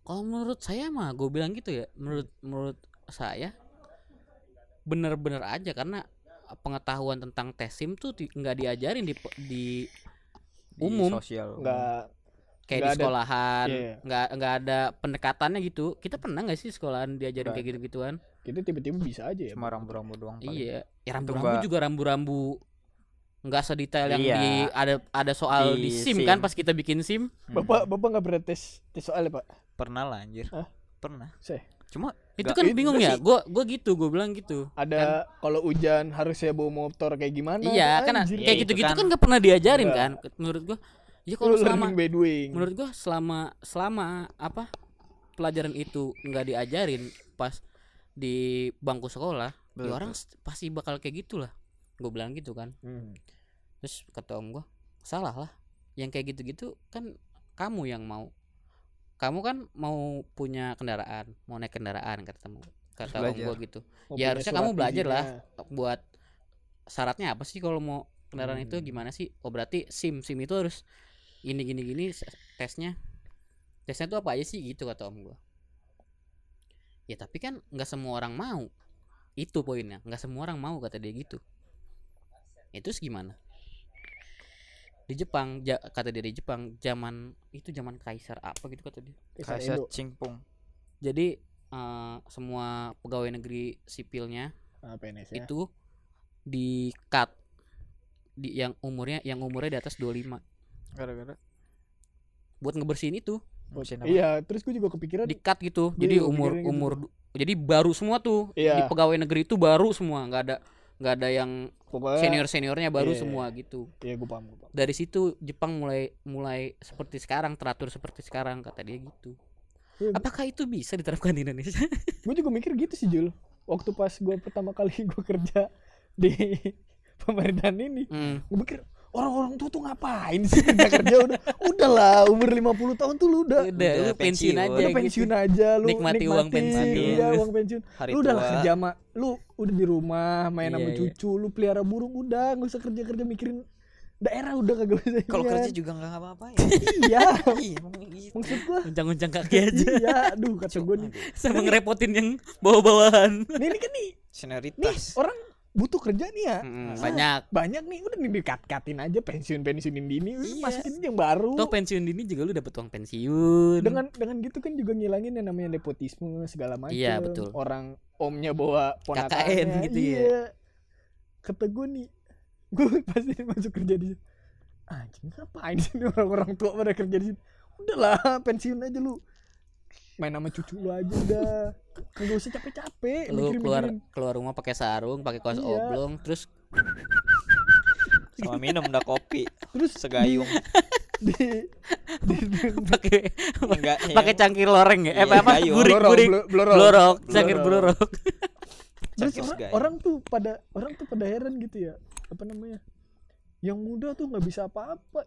Kalau menurut saya mah gue bilang gitu ya menurut menurut saya bener-bener aja karena pengetahuan tentang tes sim tuh di- nggak diajarin di di Di Umum. sosial nggak kayak Nggak di ada- sekolahan iya. nggak nggak ada pendekatannya gitu kita pernah nggak sih sekolahan diajarin Nggak kayak gitu gituan itu tiba-tiba bisa aja ya cuma rambu-rambu doang paling. iya ya rambu-rambu juga rambu-rambu nggak sedetail yang Iya. di ada ada soal di, Di sim, SIM. kan pas kita bikin sim Hmm. bapak bapak nggak pernah tes tes soal ya pak pernah lah anjir Hah? pernah Seh. cuma itu kan bingung ya gua gua gitu gue bilang gitu ada kalau hujan harusnya bawa motor kayak gimana Iya, kan Anjir. kayak itu gitu-gitu kan- kan nggak pernah diajarin Nggak. kan. Menurut gua, ya kalau selama learning by doing menurut gua selama selama apa pelajaran itu nggak diajarin pas di bangku sekolah, ya Betul. orang pasti bakal kayak gitulah. Gue bilang gitu kan. Hmm. Terus kata om gua, salah lah. yang kayak gitu-gitu kan kamu yang mau kamu kan mau punya kendaraan mau naik kendaraan kata temen kata om gua gitu. Mau Ya, harusnya kamu belajar lah. izinnya. buat syaratnya apa sih kalau mau kendaraan itu Hmm. gimana sih? Oh berarti sim sim itu harus gini gini gini tesnya. Tesnya tuh apa aja sih gitu kata om gua. Ya tapi kan nggak semua orang mau. Itu poinnya nggak semua orang mau kata dia gitu. Itu gimana di Jepang ja- kata dia di Jepang zaman itu zaman kaisar apa gitu kata dia Kaisar. Cingpung. jadi eh, semua pegawai negeri sipilnya Ah, PNS ya. itu di cut di yang umurnya yang umurnya di atas 25 Gara-gara buat ngebersihin itu apa? Iya, terus gue juga kepikiran di cut gitu jadi umur gitu umur du- jadi baru semua tuh di Iya. pegawai negeri itu baru semua nggak ada nggak ada yang pokoknya senior seniornya baru iya. semua gitu Iya, gue paham, gue paham. dari situ Jepang mulai mulai seperti sekarang teratur seperti sekarang kata dia gitu Iya, apakah itu bisa diterapkan di Indonesia [LAUGHS] gue juga mikir gitu sih Jul waktu pas gue pertama kali gue kerja di [LAUGHS] pemerintahan ini Hmm. gue mikir orang-orang tua tuh ngapain sih kerja kerja udah udahlah umur 50 tahun tuh lu udah udah, udah lu pensiun pensiun. aja udah gitu. pensiun aja lu Nikmati uang pensiun. iya uang pensiun Hari lu udah lah tua. kerja sama lu udah di rumah main sama Iya, iya. cucu lu pelihara burung udah nggak usah kerja kerja mikirin daerah udah kagak usah Kalau kerja juga nggak apa-apain. iya [LAUGHS] Iya, emang gitu. maksud gua uncang-uncang kaki aja iya aduh kata gue nih sama ngerepotin yang bawa-bawahan nih ini kan nih nih Senioritas. orang butuh kerja nih ya Mm, Ah, banyak banyak nih udah nih dikat-katin aja pensiun pensiunin dini Iya. masukin yang baru Toh pensiun dini juga lu dapet uang pensiun. dengan dengan gitu kan juga ngilangin yang namanya nepotisme segala macam Iya, betul. orang omnya bawa ponakannya KKN gitu ya. iya. kata gue nih [LAUGHS] gue pasti masuk kerja di anjing ngapain sih orang-orang tua pada kerja di sini udahlah pensiun aja lu main sama cucu lu aja udah nggak usah capek-capek lu mikir keluar keluar rumah pakai sarung, pakai kaos Iya. oblong, terus Sama minum udah kopi terus segayung. di, di, di, pakai Enggak pakai cangkir loreng ya. Eh, Iya, apa? gayung. Gurik, blorok, gurik. cangkir Blorok. Terus orang, segayung. orang tuh pada orang tuh pada heran gitu ya apa namanya yang muda tuh nggak bisa apa-apa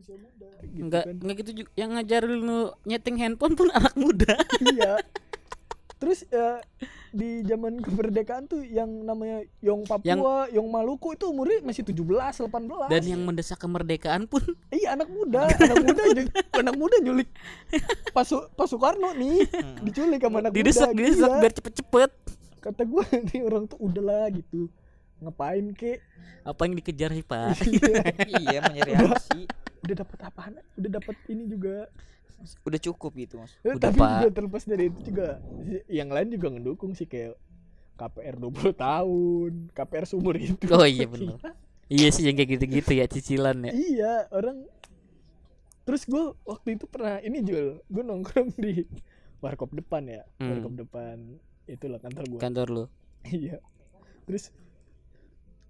usia muda gitu Enggak, kan enggak gitu juga. Yang ngajarin lu nyeting handphone pun [LAUGHS] anak muda. iya terus eh, di zaman kemerdekaan tuh yang namanya Yong Papua Yong Maluku itu umurnya masih 17 18 Dan yang mendesak kemerdekaan pun iya anak muda [LAUGHS] anak muda anak muda nyulik Pak Su- Pak Soekarno nih Hmm. diculik sama anak didesak, muda didesak Iya. biar cepet-cepet. kata gue [LAUGHS] nih orang tuh udahlah gitu ngapain kek Apa yang dikejar sih, Pak? iya [LAUGHS] mau nyari apa sih? udah dapat apaan udah dapat ini juga Udah cukup gitu mas. Eh, Udah, tapi Pak. juga terlepas dari itu juga yang lain juga ngedukung sih kayak KPR 20 tahun KPR seumur hidup Oh iya bener. [LAUGHS] Iya sih yang kayak gitu-gitu ya cicilan ya. iya orang terus gue waktu itu pernah ini Jul gue nongkrong di warkop depan ya Hmm. warkop depan itulah kantor gue Kantor lu. [LAUGHS] iya terus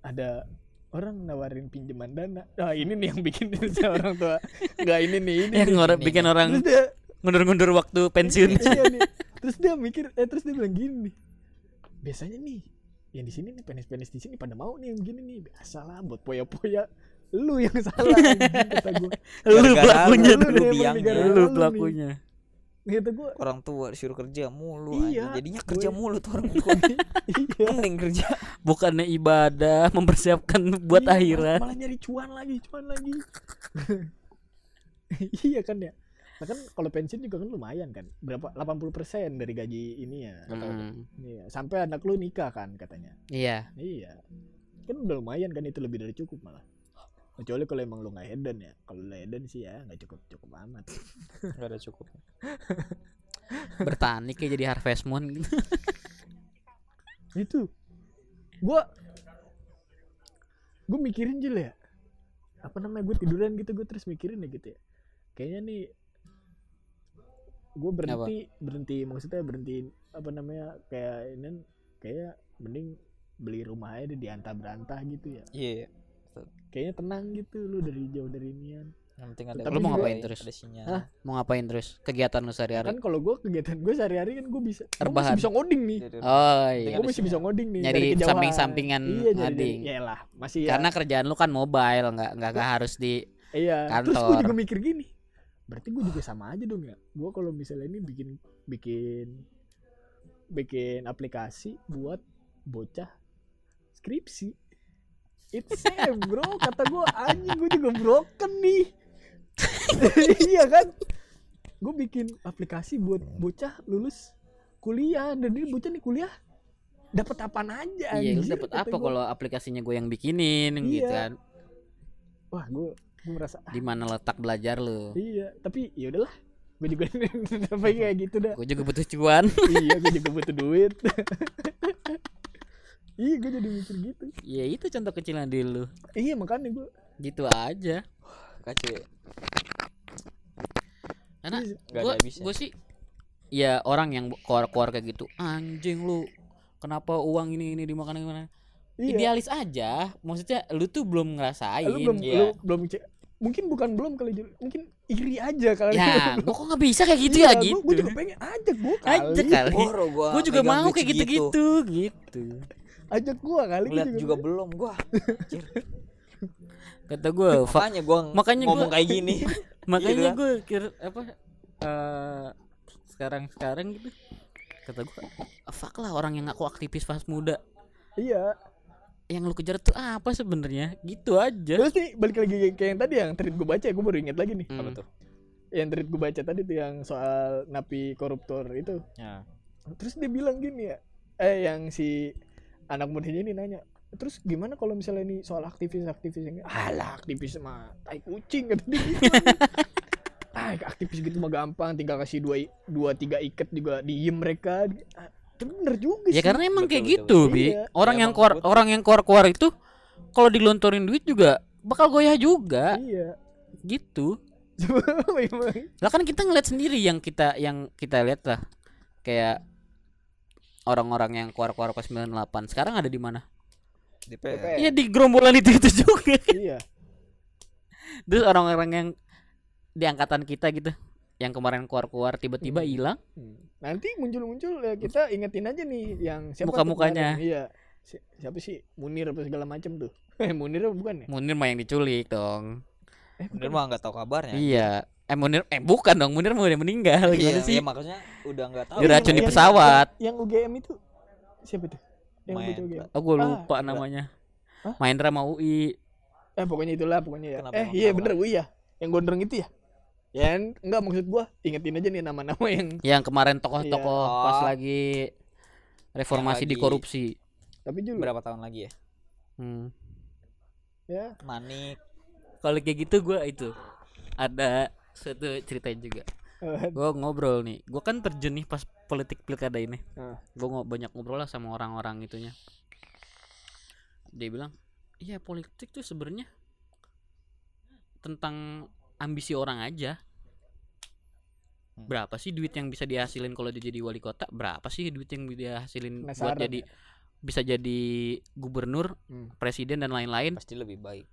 ada orang nawarin pinjaman dana nah ini nih yang bikin [LAUGHS] orang tua nggak ini nih ini Yang ini, bikin ini. orang terus dia ngundur-ngundur waktu pensiun. iya nih [LAUGHS] terus dia mikir eh terus dia bilang gini nih biasanya nih yang di sini nih penis-penis di sini pada mau nih yang begini nih biasa lah buat poya-poya lu yang salah kata gue lu pelakunya lu negara Lu lu nih. pelakunya. Kata gue Orang tua disuruh kerja mulu Iya, aja. Jadinya kerja gue- mulu tuh orang [LAUGHS] tua. iya Mending kerja. Bukannya ibadah, [LAUGHS] mempersiapkan buat Iya, akhirat. malah nyari cuan lagi cuan lagi [LAUGHS] iya kan ya nah kan kalau pensiun juga kan lumayan kan berapa 80% dari gaji ini ya Mm, iya sampai anak lu nikah kan katanya Iya. Iya. Kan udah lumayan kan itu lebih dari cukup malah. Kecuali kalau emang lu nggak hedon ya. Kalau lu hedon sih ya nggak cukup cukup amat. [LAUGHS] Enggak ada cukup. [LAUGHS] Bertani kayak jadi harvest moon gitu. itu. Gua gua mikirin juga ya. Apa namanya gue tiduran gitu gue terus mikirin ya gitu ya. Kayaknya nih gue berhenti berhenti maksudnya berhenti apa namanya kayak ini kayak mending beli rumah aja di antah berantah gitu ya Iya. Kayaknya tenang gitu lu dari jauh dari inian Yang penting ada. Tapi Lu mau ngapain terus? Ada sinyal. Hah? Mau ngapain terus? Kegiatan lu sehari-hari. kan kalau gue kegiatan gue sehari-hari kan gue bisa gue Rebahan. masih bisa ngoding nih Oh iya. Gue masih bisa ngoding nih Nyari samping-sampingan iya, ngoding. ya lah masih ya Karena kerjaan lu kan mobile, nggak nggak nggak harus di iya terus gue Kantor. juga mikir gini berarti gue juga sama aja dong ya gue kalau misalnya ini bikin bikin bikin aplikasi buat bocah skripsi it's same bro kata gue anjing gue juga broken nih [LAUGHS] iya kan gue bikin aplikasi buat bocah lulus kuliah dan ini bocah nih kuliah dapat apaan aja iya lu kata apa kalau aplikasinya gue yang bikinin gitu Iya. kan wah gue gue merasa di mana letak belajar lu Iya, tapi ya udahlah. Gue juga [LAUGHS] sampai kayak gitu dah. gue juga butuh cuan iya, gue juga butuh duit. [LAUGHS] iya, gue jadi mikir gitu. ya itu contoh kecilan di lu Iya, makanya gue. gitu aja kacau ya. karena Iya, Gak gue gue sih ya orang yang keluar-keluar kayak gitu anjing lu kenapa uang ini ini dimakan gimana Iya. idealis aja maksudnya lu tuh belum ngerasain Lu belum Iya. lu belum cek. Mungkin bukan belum kali mungkin iri aja kali. ya [LAUGHS] gua kok nggak bisa kayak gitu ya gitu Gue juga pengen ajak gue kali. Ajak kali. Gua. gue juga megang mau kayak segitu. gitu-gitu gitu Ajak gue kali. gua Ngeliat juga belum gua. kata gue Makanya gua makanya ngomong gua- kayak gini. [LAUGHS] makanya Gitu kan. gue kira apa eh sekarang sekarang gitu kata gue fuck lah orang yang ngaku aktivis pas muda Iya. yang lu kejar tuh apa sebenarnya gitu aja Terus nih balik lagi kayak yang tadi yang tweet gue baca, gue baru inget lagi nih. Hmm. Apa tuh? Yang tweet gue baca tadi tuh yang soal napi koruptor itu. Ya. terus dia bilang gini ya eh yang si anak mudanya ini nanya terus gimana kalau misalnya ini soal aktivis aktivis yang alah aktivis mah tai kucing kata dia gitu. [LAUGHS] ah aktivis gitu mah gampang tinggal kasih dua dua tiga ikat juga diem mereka Ah, tapi bener juga ya sih karena emang Betul, kayak betul, gitu betul. bi Iya. orang Ya, yang keluar betul. orang yang keluar keluar itu kalau dilontorin duit juga bakal goyah juga iya gitu [LAUGHS] lah kan kita ngeliat sendiri yang kita yang kita lihat lah kayak orang-orang yang keluar-keluar pas 98 sekarang ada di mana? DPR. Iya di gerombolan itu itu [LAUGHS] juga. iya Terus orang-orang yang di angkatan kita gitu, yang kemarin keluar-keluar tiba-tiba Hmm. hilang. Hmm. nanti muncul-muncul ya kita ingetin aja nih yang siapa Muka-mukanya. iya Si- siapa sih Munir apa segala macam tuh [LAUGHS] eh Munir apa bukan ya Munir mah yang diculik dong. eh bukan. mah nggak tahu kabarnya. Iya. Eh Munir eh bukan dong, Munir mau udah meninggal gimana Iya, sih? iya, makanya udah nggak tahu. Diracun di pesawat. yang, yang UGM itu siapa tuh yang Main. Oh gue Ah, lupa enggak. namanya. Hah? Mahendra mau UI. eh pokoknya itulah pokoknya ya Kenapa eh iya Kenapa? bener gue ya yang gondrong itu ya ya en- enggak maksud gua ingetin aja nih nama-nama yang Yang kemarin tokoh-tokoh Iya. pas lagi reformasi di korupsi. tapi juga Berapa tahun lagi ya? Hmm. ya Manik. Kalau kayak gitu gue itu ada suatu cerita juga. Gue ngobrol nih, gue kan terjun nih pas politik pilkada ini. Ah. Gue ngo banyak ngobrol lah sama orang-orang itunya. Dia bilang, iya politik tuh sebenarnya tentang ambisi orang aja. Hmm. Berapa sih duit yang bisa dihasilin kalau dia jadi wali kota? Berapa sih duit yang dia hasilin buat jadi bisa jadi gubernur, Hmm. presiden dan lain-lain? Pasti lebih baik.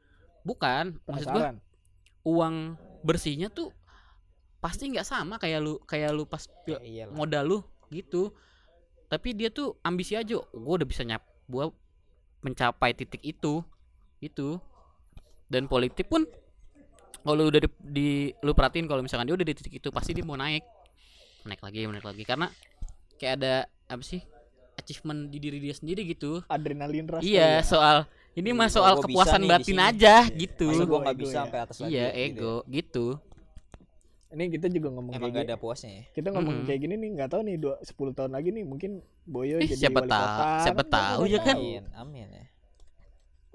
Bukan, maksud gue uang bersihnya tuh pasti nggak sama kayak lu kayak lu pas Ya, iyalah. modal lu gitu. Tapi dia tuh ambisi aja gue udah bisa nyap gua mencapai titik itu itu dan politik pun kalau udah di, di- lu perhatiin kalau misalkan dia udah di titik itu pasti dia mau naik. Naik lagi naik lagi. Karena kayak ada apa sih achievement di diri dia sendiri gitu. Adrenalin rush iya ya. soal ini mah soal kepuasan nih batin aja Iya. gitu Masa gua nggak bisa ya. sampai atas lagi. iya gitu ego gitu ini kita juga ngomong Emang kayak gak gini ada puasnya ya. kita ngomong Mm-mm. kayak gini nih nggak tahu nih dua sepuluh tahun lagi nih mungkin Boyo Eh, jadi siapa wali tahu- kota siapa Kan tahu ya kan? Amin, amin ya.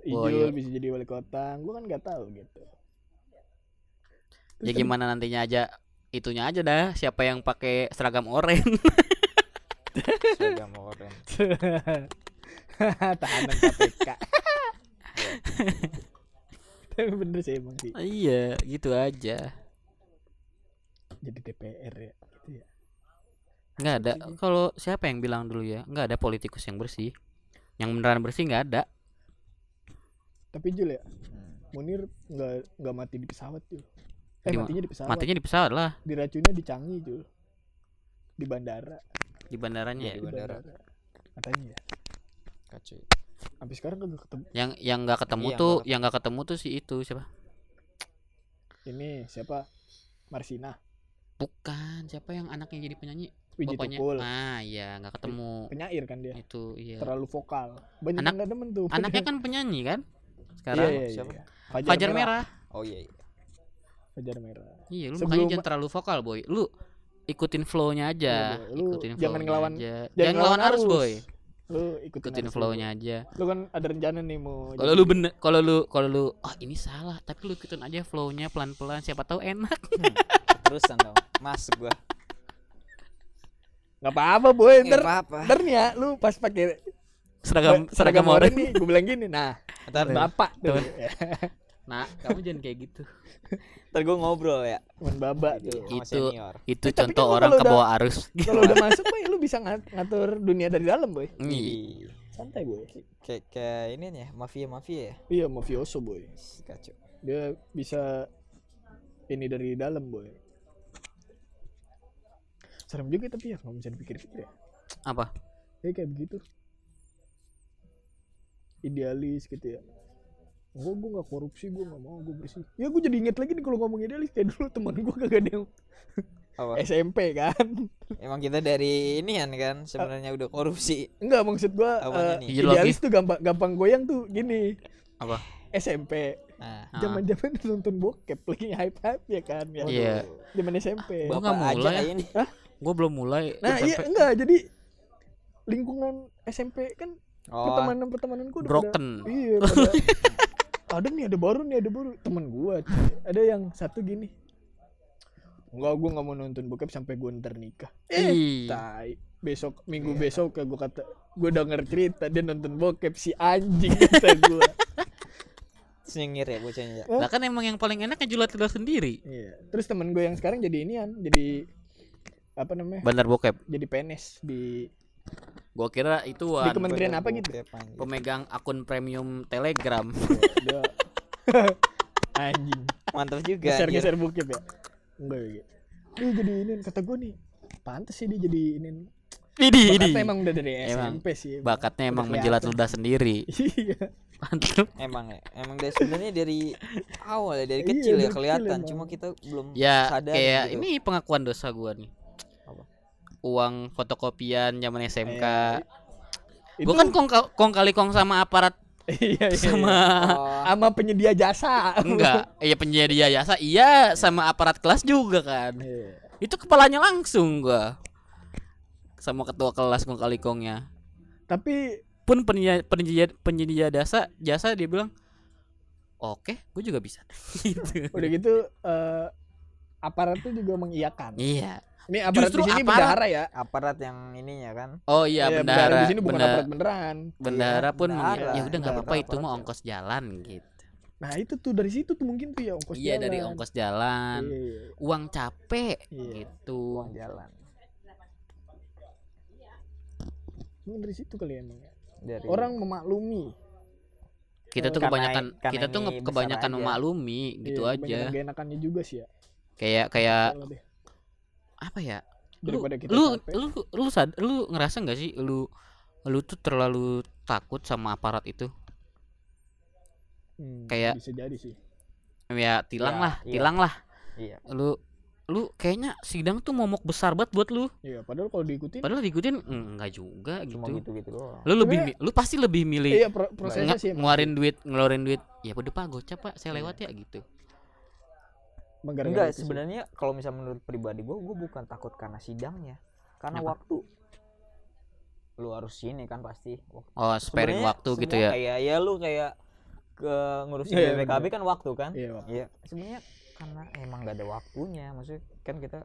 Ijul Boyo. bisa jadi wali kota gue kan nggak tahu gitu ya gimana nantinya aja itunya aja dah siapa yang pakai seragam oranye Seragam oranye. [LAUGHS] tahanan KPK [LAUGHS] tapi bener sih emang sih. Iya gitu aja. Jadi DPR ya gitu ya. Nggak ada. Kalau siapa yang bilang dulu ya? Nggak ada politikus yang bersih. Yang beneran bersih nggak ada. Tapi Jul ya. Munir nggak nggak mati di pesawat Jul. Eh Di ma- matinya di pesawat. matinya di pesawat lah. Diracunnya di Canggih Jul. Di bandara. Di bandaranya Iya, ya? di bandara. katanya ya. Kacau. Sampai sekarang kagak ketemu. Yang yang nggak ketemu Iya, tuh yang nggak ketemu tuh si itu siapa? Ini siapa? Marsina. Bukan siapa yang anaknya jadi penyanyi? Wiji bapaknya Tukul ah iya nggak ketemu. Penyair kan dia. Itu iya. Terlalu vokal. Banyak Anak- nggak demen tuh. anaknya [LAUGHS] kan penyanyi kan? Iya, sekarang iya, iya, siapa? iya. Fajar Merah. Oh iya. iya. Fajar Merah. Iya lu Sebelum- makanya jangan terlalu vokal boy. Lu ikutin flow-nya aja. Iya, Boy. Lu ikutin jangan flow-nya ngelawan- aja. jangan jangan ngelawan arus. boy lu ikutin, ikutin flow-nya aja lu. kan ada rencana nih mau kalau lu bener kalau lu kalau lu oh ini salah tapi lu ikutin aja flow-nya pelan-pelan siapa tahu enak Terusan dong. Masuk gua. nggak apa-apa boy ntar Nggak apa-apa. ntar nih ya lu pas pakai seragam ba- seragam orang orang nih gue bilang gini nah Ntar, bapak tuh Tuh. [LAUGHS] nah kamu jangan kayak gitu. [LAUGHS] Ntar gua ngobrol ya. temen baba tuh. Itu- itu Eh, contoh kan orang kalau ke bawah arus. kalau udah [LAUGHS] masuk boy lu bisa ngat- ngatur dunia dari dalam boy. Ih, santai boy. Kayak kayak ini nih ya, mafia mafia ya. iya mafioso boy. Kacau. dia bisa ini dari dalam boy. Serem juga tapi ya nggak bisa dipikir-pikir ya. Apa? Ya kayak begitu. Idealis gitu ya Enggak, gue gak korupsi, gue gak mau, gue bersih Ya gue jadi inget lagi nih kalau ngomong idealis Kayak dulu teman gue kagak ada yang Apa? [LAUGHS] SMP kan Emang kita dari ini kan sebenarnya udah korupsi. Enggak maksud gue? Iya, Idealis tuh gampang, gampang goyang tuh gini Apa? SMP Nah, Ah. zaman zaman nonton bokep lagi hype hype ya kan ya Iya. zaman SMP Gua bapak nggak aja mulai. ini. gue belum mulai nah iya enggak jadi lingkungan SMP kan Oh, pertemanan pertemanan gue udah broken pada, iya pada [LAUGHS] ada nih ada baru nih ada baru. Teman gua cuy. ada yang satu gini. Enggak gua nggak mau nonton bokep sampai gua ntar nikah. Eh tai. Besok minggu besok ya gua kata gua denger cerita dia nonton bokep si anjing kata gua. [LAUGHS] Nyengir ya bocahnya ya. lah kan emang yang paling enak ngejulat lidah sendiri. Iya. Terus temen gue yang sekarang jadi inian jadi apa namanya? Bandar bokep. Jadi PNS di gua kira di ituan kementerian apa gitu anjir. pemegang akun premium telegram [LAUGHS] dia [LAUGHS] anjing Mantap juga. geser anjir. geser bokep ya enggak ya dia jadi ini kata gue nih pantas sih dia jadi ini ini Bakatnya ini emang udah dari SMP sih bakatnya emang Udah menjilat kelihatan. ludah sendiri [LAUGHS] iya mantap Emang ya, emang dari sebenarnya dari awal ya, dari Iya, kecil dari ya kelihatan. Cuma kita belum ya sadar kayak gitu. ini pengakuan dosa gua nih? Uang fotokopian zaman SMK itu gua kan kong, kong kali kong sama aparat [LAUGHS] iya, iya, sama Oh, sama penyedia jasa. Enggak. Iya penyedia jasa. Iya sama aparat kelas juga kan. Iya. itu kepalanya langsung gua. Sama ketua kelas kong kali kongnya. Tapi pun penyedia penyedia penyedia jasa jasa dia bilang oke gue juga bisa. [LAUGHS] Gitu. Udah gitu eh aparat tuh juga mengiyakan. Iya ini aparat Justru di sini aparat- bendahara ya aparat yang ininya kan. oh iya Iya, bendahara di sini bukan benda- aparat beneran bendahara Iya, pun bendahara. mengi- ya udah nggak apa-apa Bendahara itu mah ongkos jalan gitu nah itu tuh dari situ tuh mungkin tuh ya ongkos iya dari jalan. ongkos jalan Iya. uang capek Iya. gitu Uang jalan. Mungkin dari situ kali ya emang ya. Dari orang memaklumi kita tuh Karena- kebanyakan karena kita tuh kebanyakan aja. memaklumi gitu Iya, aja kebanyakan enakannya juga sih ya kayak kayak. Apa ya lu daripada kita lu capek. lu lu sad, lu ngerasa nggak sih lu lu tuh terlalu takut sama aparat itu Hmm, kayak- bisa jadi sih ya tilang Ya, lah iya. tilang lah iya. lu lu kayaknya sidang tuh momok besar banget buat lu iya padahal kalau diikutin padahal diikutin mm, enggak juga Cuma gitu gitu-gitu doang. lu lebih lu pasti lebih milih iya pro- prosesnya sih ngeluarin duit ngeluarin duit ya udah pak gocap pak saya Iya. lewat ya gitu Enggak, itu sih. sebenarnya kalau misalnya menurut pribadi gua gua bukan takut karena sidangnya. Karena Kenapa? waktu. Lu harus sini kan pasti. Waktu. oh sparing Sebenarnya waktu gitu ya Kayak ya lu kayak ke ngurusin Iya, BPKB bener. kan waktu kan? iya Pak. Iya, sebenarnya karena emang gak ada waktunya. Maksudnya kan kita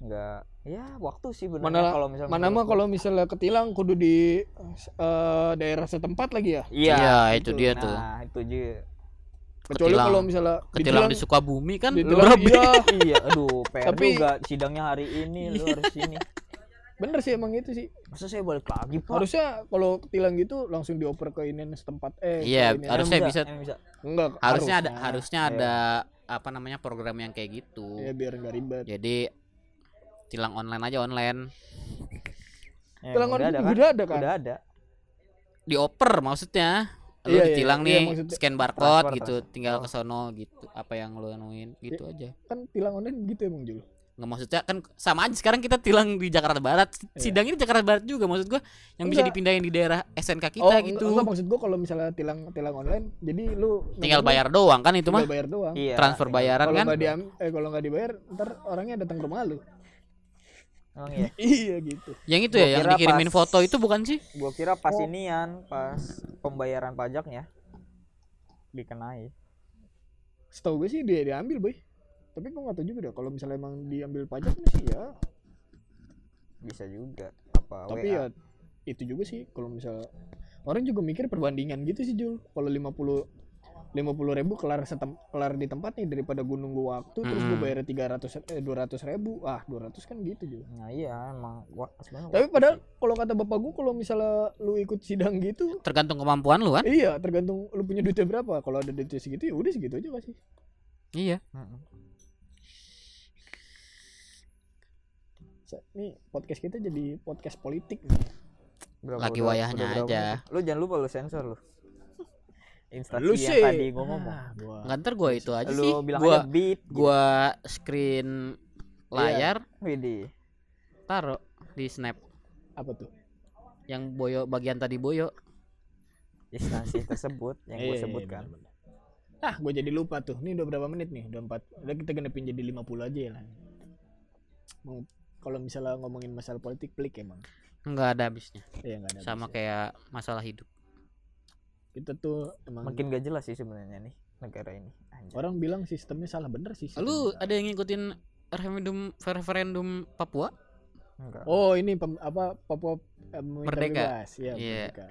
nggak ya waktu sih benar Mana- kalau misalnya mana mah kalau misalnya ketilang kudu di eh, daerah setempat lagi ya iya iya itu itu. dia tuh nah itu aja kecuali kalau misalnya ketilang di Sukabumi kan? ditilang, iya. [LAUGHS] Iya aduh PR Tapi- juga sidangnya hari ini lu harus sini bener sih emang itu sih. Masa saya balik lagi pak? Harusnya kalau ketilang gitu langsung dioper ke ini setempat eh Iya, ini. harusnya bisa. bisa enggak harusnya ada harusnya. harusnya Iya. ada apa namanya program yang kayak gitu. Ya biar nggak ribet. Jadi tilang online aja online. Ya, tilang udah online ada juga kan? udah ada kan? Udah ada. Dioper maksudnya lu Iya, iya, ditilang iya, nih maksudnya- scan barcode Transfer, gitu transfer. tinggal Oh. ke sono gitu apa yang lu anuin gitu aja Kan tilang online gitu emang Jul. nggak maksudnya kan sama aja sekarang kita tilang di Jakarta Barat sidang ini Jakarta Barat juga maksud gua yang bisa Iya. Enggak. dipindahin di daerah SNK kita oh, gitu Enggak, maksud gua kalau misalnya tilang tilang online jadi lu tinggal bayar doang kan itu mah bayar doang. Iya. transfer iya. bayaran Kalau kan nggak eh kalau nggak dibayar ntar orangnya datang ke rumah lu. Emang iya. [LAUGHS] iya gitu. yang itu Gua ya yang dikirimin pas- foto itu bukan sih Gua kira pas Oh. inian, pas pembayaran pajaknya dikenai. Setahu gue sih dia diambil boy. Tapi gua nggak tahu juga deh kalau misalnya emang diambil pajak sih ya. Bisa juga. Apa Tapi WA? ya itu juga sih kalau misalnya orang juga mikir perbandingan gitu sih Jul. Kalau 50 lima puluh ribu kelar setem, kelar di tempat nih daripada gue nunggu waktu terus gue bayar tiga ratus eh dua ratus ribu ah dua ratus kan gitu Jul. Nah, iya emang gua sebenarnya Tapi padahal kalau kata bapak gue kalau misalnya lu ikut sidang gitu tergantung kemampuan lu kan Iya, tergantung lu punya duitnya berapa. Kalau ada duitnya segitu ya udah segitu aja pasti. iya Nih podcast kita jadi podcast politik nih. Berapa- Lagi udah- wayahnya udah aja. menit? Lu jangan lupa lu sensor lu. Instansi Lu yang sih. tadi gua ngomong. Ah, gua. nggak ntar gua itu aja lu sih bilang gua aja beat gitu. gua screen layar Widih. taruh di snap Apa tuh? yang boyo bagian tadi boyo instansi [LAUGHS] tersebut yang gue Iya, sebutkan. bener-bener. Ah, gue jadi lupa tuh. Ini udah berapa menit nih? Udah 4. Udah kita genepin jadi 50 aja ya lah. Mau kalau misalnya ngomongin masalah politik pelik emang. nggak ada habisnya Iya enggak ada. sama habisnya. kayak masalah hidup kita tuh emang Makin gak jelas sih sebenarnya nih negara ini. Anjay. orang bilang sistemnya salah bener sih. lu ada yang ngikutin referendum referendum Papua Enggak. Oh, ini pem- apa Papua eh, Merdeka. Iya, Iya. merdeka.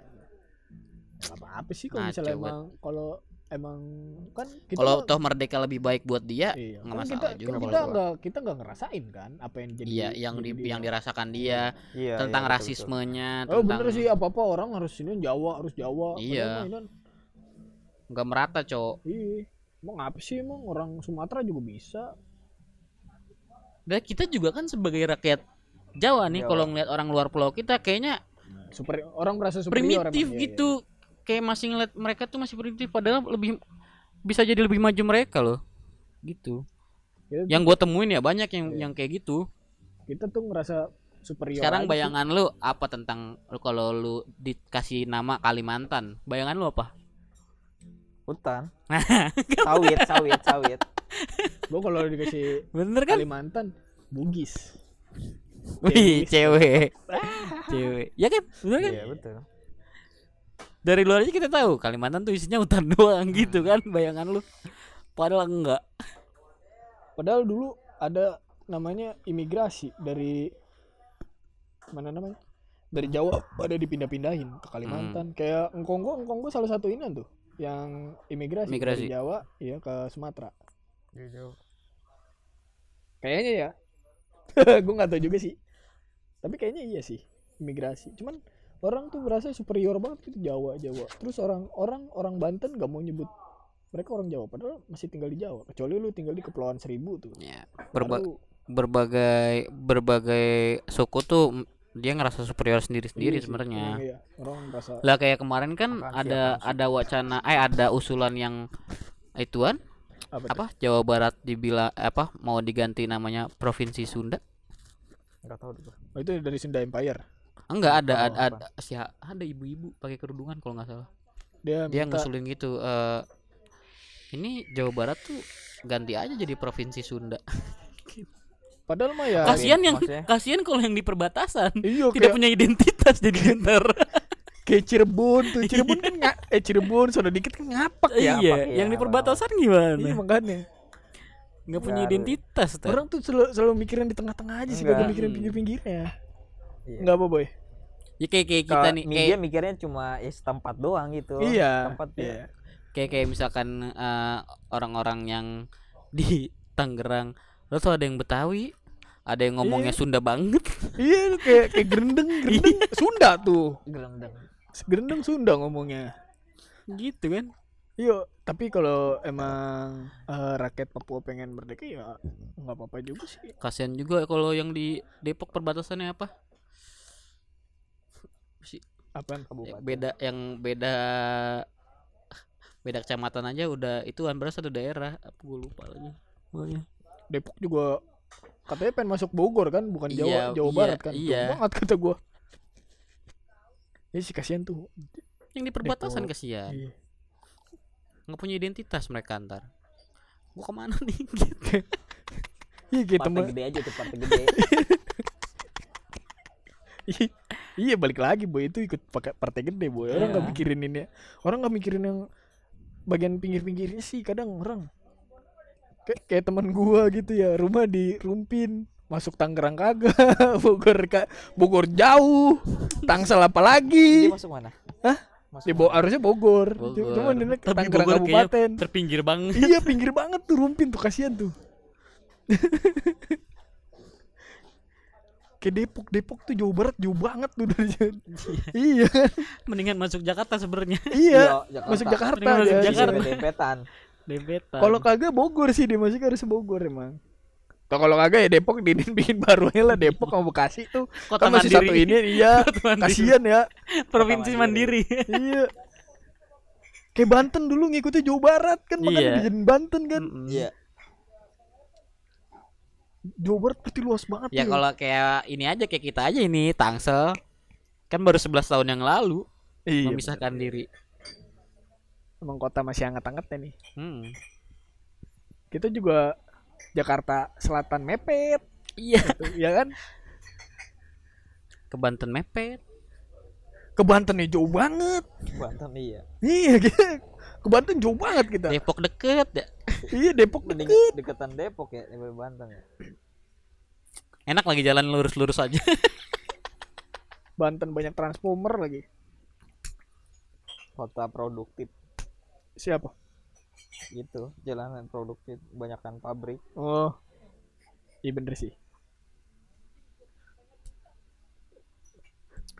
Apa apa sih kalau Ngaco misalnya emang kalau emang kan kalau toh merdeka lebih baik buat dia Iya, nggak kan masalah kita, juga kan kita masalah. nggak kita nggak ngerasain kan apa yang jadi iya yang jadi di dia. yang dirasakan dia Iya, tentang iya, betul, rasismenya Oh tentang bener sih apa apa orang harus ini Jawa harus Jawa. Iya. Nggak merata cowok Iya. Emang apa sih emang orang Sumatara juga bisa. dan kita juga kan sebagai rakyat Jawa nih Jawa. kalau ngeliat orang luar pulau kita kayaknya Super orang merasa superior primitif emang. Iya, gitu kayak masih ngeliat mereka tuh masih primitif padahal lebih bisa jadi lebih maju mereka loh gitu iya. Kita, yang gue temuin ya banyak yang yang kayak gitu kita tuh ngerasa superior. sekarang aja sih. bayangan lu apa tentang lu kalau lu dikasih nama Kalimantan bayangan lu apa Hutan. [LAUGHS] sawit, sawit, sawit. Gua kalau dikasih bener kan Kalimantan Bugis. wih cewek cewek ya kan bener kan Iya, betul. Dari luar aja kita tahu Kalimantan tuh isinya hutan [LAUGHS] doang gitu kan bayangan lu padahal enggak Padahal dulu ada namanya imigrasi dari mana namanya? Dari Jawa pada dipindah-pindahin ke Kalimantan. Kayak Engkonggo, Engkonggo salah satu ini tuh yang imigrasi, Migrasi. dari Jawa ya ke Sumatera. Kayaknya ya. [LAUGHS] gue nggak tahu juga sih. Tapi kayaknya iya sih imigrasi. Cuman orang tuh merasa superior banget gitu Jawa Jawa. Terus orang orang orang Banten gak mau nyebut mereka orang Jawa padahal masih tinggal di Jawa. Kecuali lu tinggal di Kepulauan Seribu tuh. ya berba- Baru- berbagai berbagai suku tuh dia ngerasa superior sendiri sendiri iya sebenarnya emang iya. Orang merasa lah kayak kemarin kan ada ada wacana eh ada usulan yang ituan apa? apa Jawa Barat dibilang apa mau diganti namanya provinsi Sunda Enggak tahu dulu. Oh, itu dari Sunda Empire. Enggak ada Oh, ada, ada si ada ibu-ibu pakai kerudungan kalau nggak salah Dia, dia minta ngusulin gitu eh ini Jawa Barat tuh ganti aja jadi provinsi Sunda [LAUGHS] padahal mah ya kasihan yang maksudnya? kasihan kalau yang di perbatasan iya tidak kayak, punya identitas jadi ntar [LAUGHS] kayak Cirebon tuh. Cirebon kan nggak eh Cirebon sudah dikit kan ngapak ya. iya apa- yang iya, di perbatasan gimana Iya makanya. nggak punya Nggak, identitas. Orang tuh selalu, selalu mikirin di tengah-tengah aja sih, Enggak. gak mikirin pinggir-pinggirnya. Iya. Enggak apa, Boy? ya kayak kayak kita nih media kayak mikirnya cuma ya setempat doang gitu. Iya. Tempat Iya. ya. kayak kayak misalkan eh, orang-orang yang [LAUGHS] di Tangerang lo tuh ada yang Betawi ada yang ngomongnya Sunda banget [LAUGHS] Iya, kayak kayak gerendeng, gerendeng Sunda tuh. Gelendang. Gerendeng Sunda ngomongnya. gitu kan Iya, tapi kalau emang eh, rakyat Papua pengen merdeka ya nggak apa-apa juga sih. kasihan juga kalau yang di Depok perbatasannya apa si Apaan? yang beda yang beda beda kecamatan aja udah itu kan berasa satu daerah. Apa gue lupa lagi pokoknya. Depok juga katanya pengen masuk Bogor kan bukan Jawa Iya, Jawa iya, Barat kan? iya. banget kata gua. Ya sih kasihan tuh. Yang di perbatasan Depok. kasihan. Iya. nggak punya identitas mereka antar gua ke mana nih? Gitu. Iya kayak Partai temen gede aja tuh partai gede. [LAUGHS] iya balik lagi boy. Itu ikut pakai partai gede boy. Orang nggak Iya. mikirin ini. Orang nggak mikirin yang bagian pinggir-pinggirnya sih kadang orang. Kayak kayak teman gua gitu ya rumah di Rumpin. Masuk Tangerang kagak [LAUGHS] Bogor ka, Bogor jauh. Tangsel apa Dia lagi masuk mana? Hah? Masuk di mana? Bo harusnya Bogor, Bogor. cuma dia ke Tapi Tangerang Kabupaten. terpinggir banget. Iya pinggir banget tuh Rumpin tuh kasihan tuh [LAUGHS] kayak Depok Depok tuh Jawa Barat jauh banget tuh dari iya. Kan mendingan masuk Jakarta sebenarnya. Iya Iya, masuk Jakarta. Mendingan masuk dia. Jakarta. Iya, dempetan. dempetan. Kalau kagak Bogor sih dia masih harus Bogor emang. Tuh, kalau kagak ya Depok di bikin baru aja lah Depok sama Bekasi tuh. Kota kan masih mandiri. satu ini iya. [LAUGHS] Mandiri. kasihan ya. Provinsi Kota mandiri. Iya. Kayak Banten dulu ngikutnya Jawa Barat kan makanya Iya. dijadiin Banten kan. Iya. Jawa Barat pasti luas banget ya tuh. kalau kayak ini aja kayak kita aja ini Tangsel. Kan baru 11 tahun yang lalu iya, memisahkan diri. Emang kota masih hangat-hangatnya nih. Hmm. kita juga Jakarta Selatan mepet. Iya. Gitu, ya kan? Ke Banten mepet. Ke Banten nih jauh banget. Banten iya. iya kita ke Banten jauh banget kita. Depok deket ya. Iya Depok Mending deket. deketan Depok ya daripada Banten ya. enak lagi jalan lurus-lurus aja. [LAUGHS] Banten banyak transformer lagi. Kota produktif. Siapa? Gitu. Jalanan produktif, banyakkan pabrik. oh. Iya bener sih.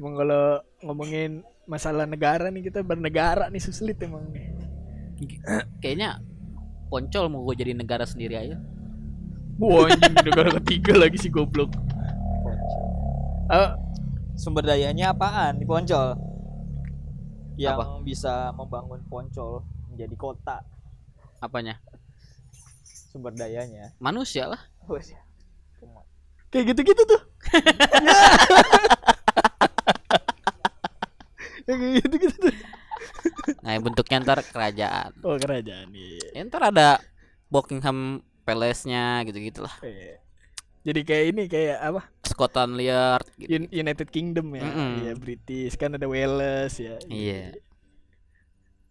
Emang kalau ngomongin masalah negara nih kita bernegara nih sulit emang kayaknya Poncol mau gue jadi negara sendiri aja. Wah negara ketiga lagi sih goblok. Ah, Sumber dayanya apaan? Di Poncol? Yang Apa? bisa membangun Poncol menjadi kota. Apanya? Sumber dayanya. manusia lah. Wes. kayak gitu-gitu tuh. Ya, [LAUGHS] kayak gitu-gitu tuh nah bentuknya ntar kerajaan oh kerajaan iya ya, ntar ada Buckingham Palace-nya gitu-gitu lah Iya. jadi kayak ini kayak apa Scotland Yard gitu. Un- United Kingdom ya Mm-mm. iya British kan ada Wales ya Iya.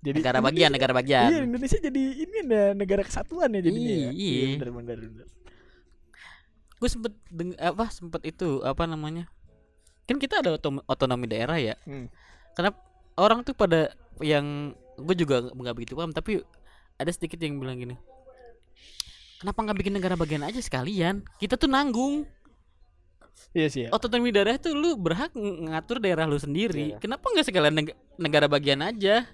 jadi negara bagian negara bagian iya Indonesia jadi ini negara kesatuan ya jadinya ya. Iya. bener bener bener gue sempet deng apa sempet itu apa namanya kan kita ada otom- otonomi daerah ya Hmm. karena orang tuh pada yang gue juga nggak begitu paham tapi ada sedikit yang bilang gini kenapa nggak bikin negara bagian aja sekalian? Kita tuh nanggung. Iya sih ya. Otonomi daerah tuh lu berhak ng- ngatur daerah lu sendiri. Iya. kenapa nggak sekalian neg- negara bagian aja?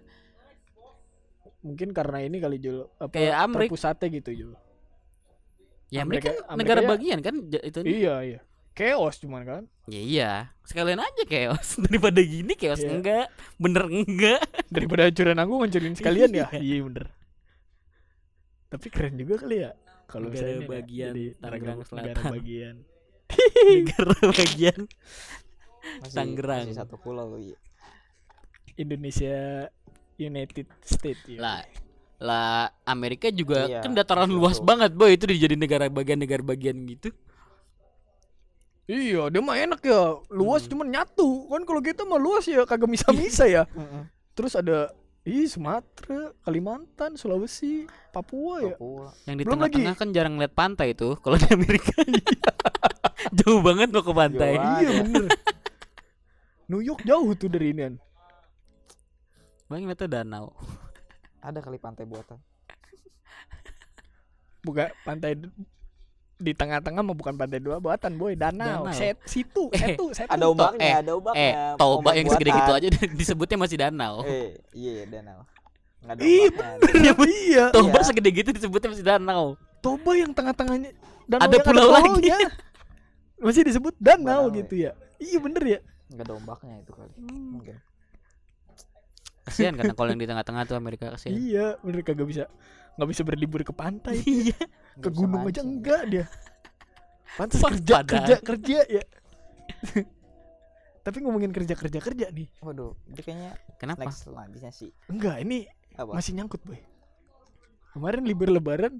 Mungkin karena ini kali Jul apa Kayak Amrik. terpusatnya gitu Jul. Ya Amerika- mereka Amerika negara ya- bagian kan itu iya iya chaos cuman kan ya iya sekalian aja chaos [LAUGHS] daripada gini chaos Iya. enggak bener enggak [LAUGHS] daripada hancurin aku hancurin sekalian ya Iya. iya bener tapi keren juga kali ya kalau misalnya ya, bagian jadi Tangerang negara Selatan. bagian negara bagian [LAUGHS] Masih, Tangerang. masih satu pulau iya. Indonesia United States ya. lah lah Amerika juga Iya, kan dataran betul. luas banget boy itu dijadi negara bagian negara bagian gitu Iya, dia mah enak ya. Luas Hmm. cuman nyatu. Kan kalau kita mah luas ya kagak misa-misa ya. [LAUGHS] Mm-mm. Terus ada Ih, Sumatera, Kalimantan, Sulawesi, Papua ya. Papua. yang di Belum tengah-tengah lagi. kan jarang lihat pantai tuh kalau di Amerika [LAUGHS] [LAUGHS] jauh banget mau ke pantai Jauh Iya bener. New York jauh tuh dari ini. bang lihatnya danau Ada kali pantai buatan. Bukan pantai di tengah-tengah mah bukan pantai dua buatan boy danau, Danau. set situ Eh, setu setu Ada ombaknya, eh, ada ombaknya. eh toba ombak yang segede buatan. gitu aja [LAUGHS] disebutnya masih danau Eh, iya danau. Nggak ada Ih, ombaknya. iya toba Iya. segede gitu disebutnya masih danau Toba yang tengah-tengahnya danau Ada yang pulau lagi. pulau-nya. masih disebut danau Danau, gitu ya iya bener ya Nggak ada ombaknya itu kali. Hmm. Mungkin. Kasihan karena kalau yang di tengah-tengah tuh Amerika kasihan Iya, bener kagak bisa nggak bisa berlibur ke pantai. [LAUGHS] iya ke gunung aja enggak dia. Pantas Pas kerja kerja kerja ya. Tapi ngomongin kerja kerja kerja nih. Waduh, dia kayaknya kenapa next selanjutnya sih. Enggak, ini Apa? masih nyangkut, Boy. Kemarin libur lebaran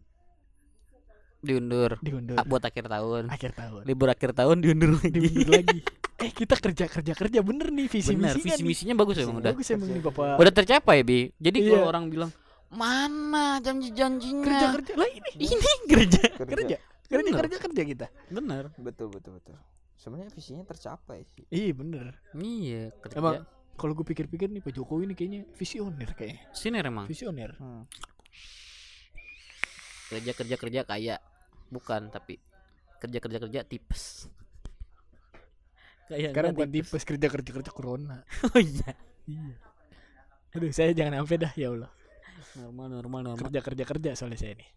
diundur diundur Ah, buat akhir tahun akhir tahun. libur akhir tahun diundur lagi Diundur lagi. [LAUGHS] Eh, kita kerja kerja kerja bener nih visi misinya visi nih. misinya bagus emang udah Bagus emang nih Bapak. udah tercapai bi jadi Iya. kalau orang bilang mana janji janjinya Kerja kerja lah ini. ini kerja Kerja. Kerja Bener. kerja kerja kita. bener Betul betul betul. Sebenarnya visinya tercapai sih. Iya bener. iya kerja Emang kalau gue pikir-pikir nih Pak Jokowi ini kayaknya visioner kayaknya. sini emang Visioner. Hmm. kerja kerja kerja kaya bukan tapi kerja kerja kerja tipes kayak Sekarang bukan tipes kerja kerja kerja corona. [LAUGHS] oh iya Iya. Aduh, saya jangan sampai dah ya Allah. normal normal normal Kerja kerja kerja soalnya saya nih.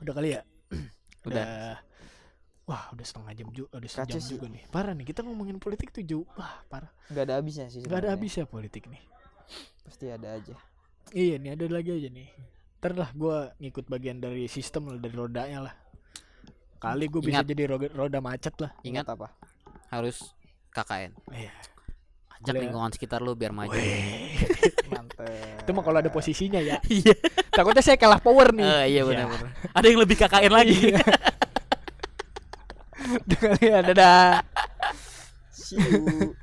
Udah kali ya? [CLEARS THROAT] udah Wah, udah setengah jam juga, udah sejam sih. juga nih. Parah nih, kita ngomongin politik tuh jauh. Wah, parah. Gak ada habisnya sih. Gak ada habisnya politik nih. Pasti ada aja. Iya nih, ada lagi aja nih. Ntar lah gue ngikut bagian dari sistem lah, dari rodanya lah. Kali gue bisa jadi roda, roda macet lah. ingat apa? harus KKN Iya. ajak Boleh. lingkungan sekitar lu biar maju Weh. Mantep. Itu mah kalau ada posisinya ya. [LAUGHS] iya Takutnya saya kalah power nih. Eh, iya Ya. benar benar ada yang lebih KKN lagi [LAUGHS] [LAUGHS] Dengan ya, dadah. See you.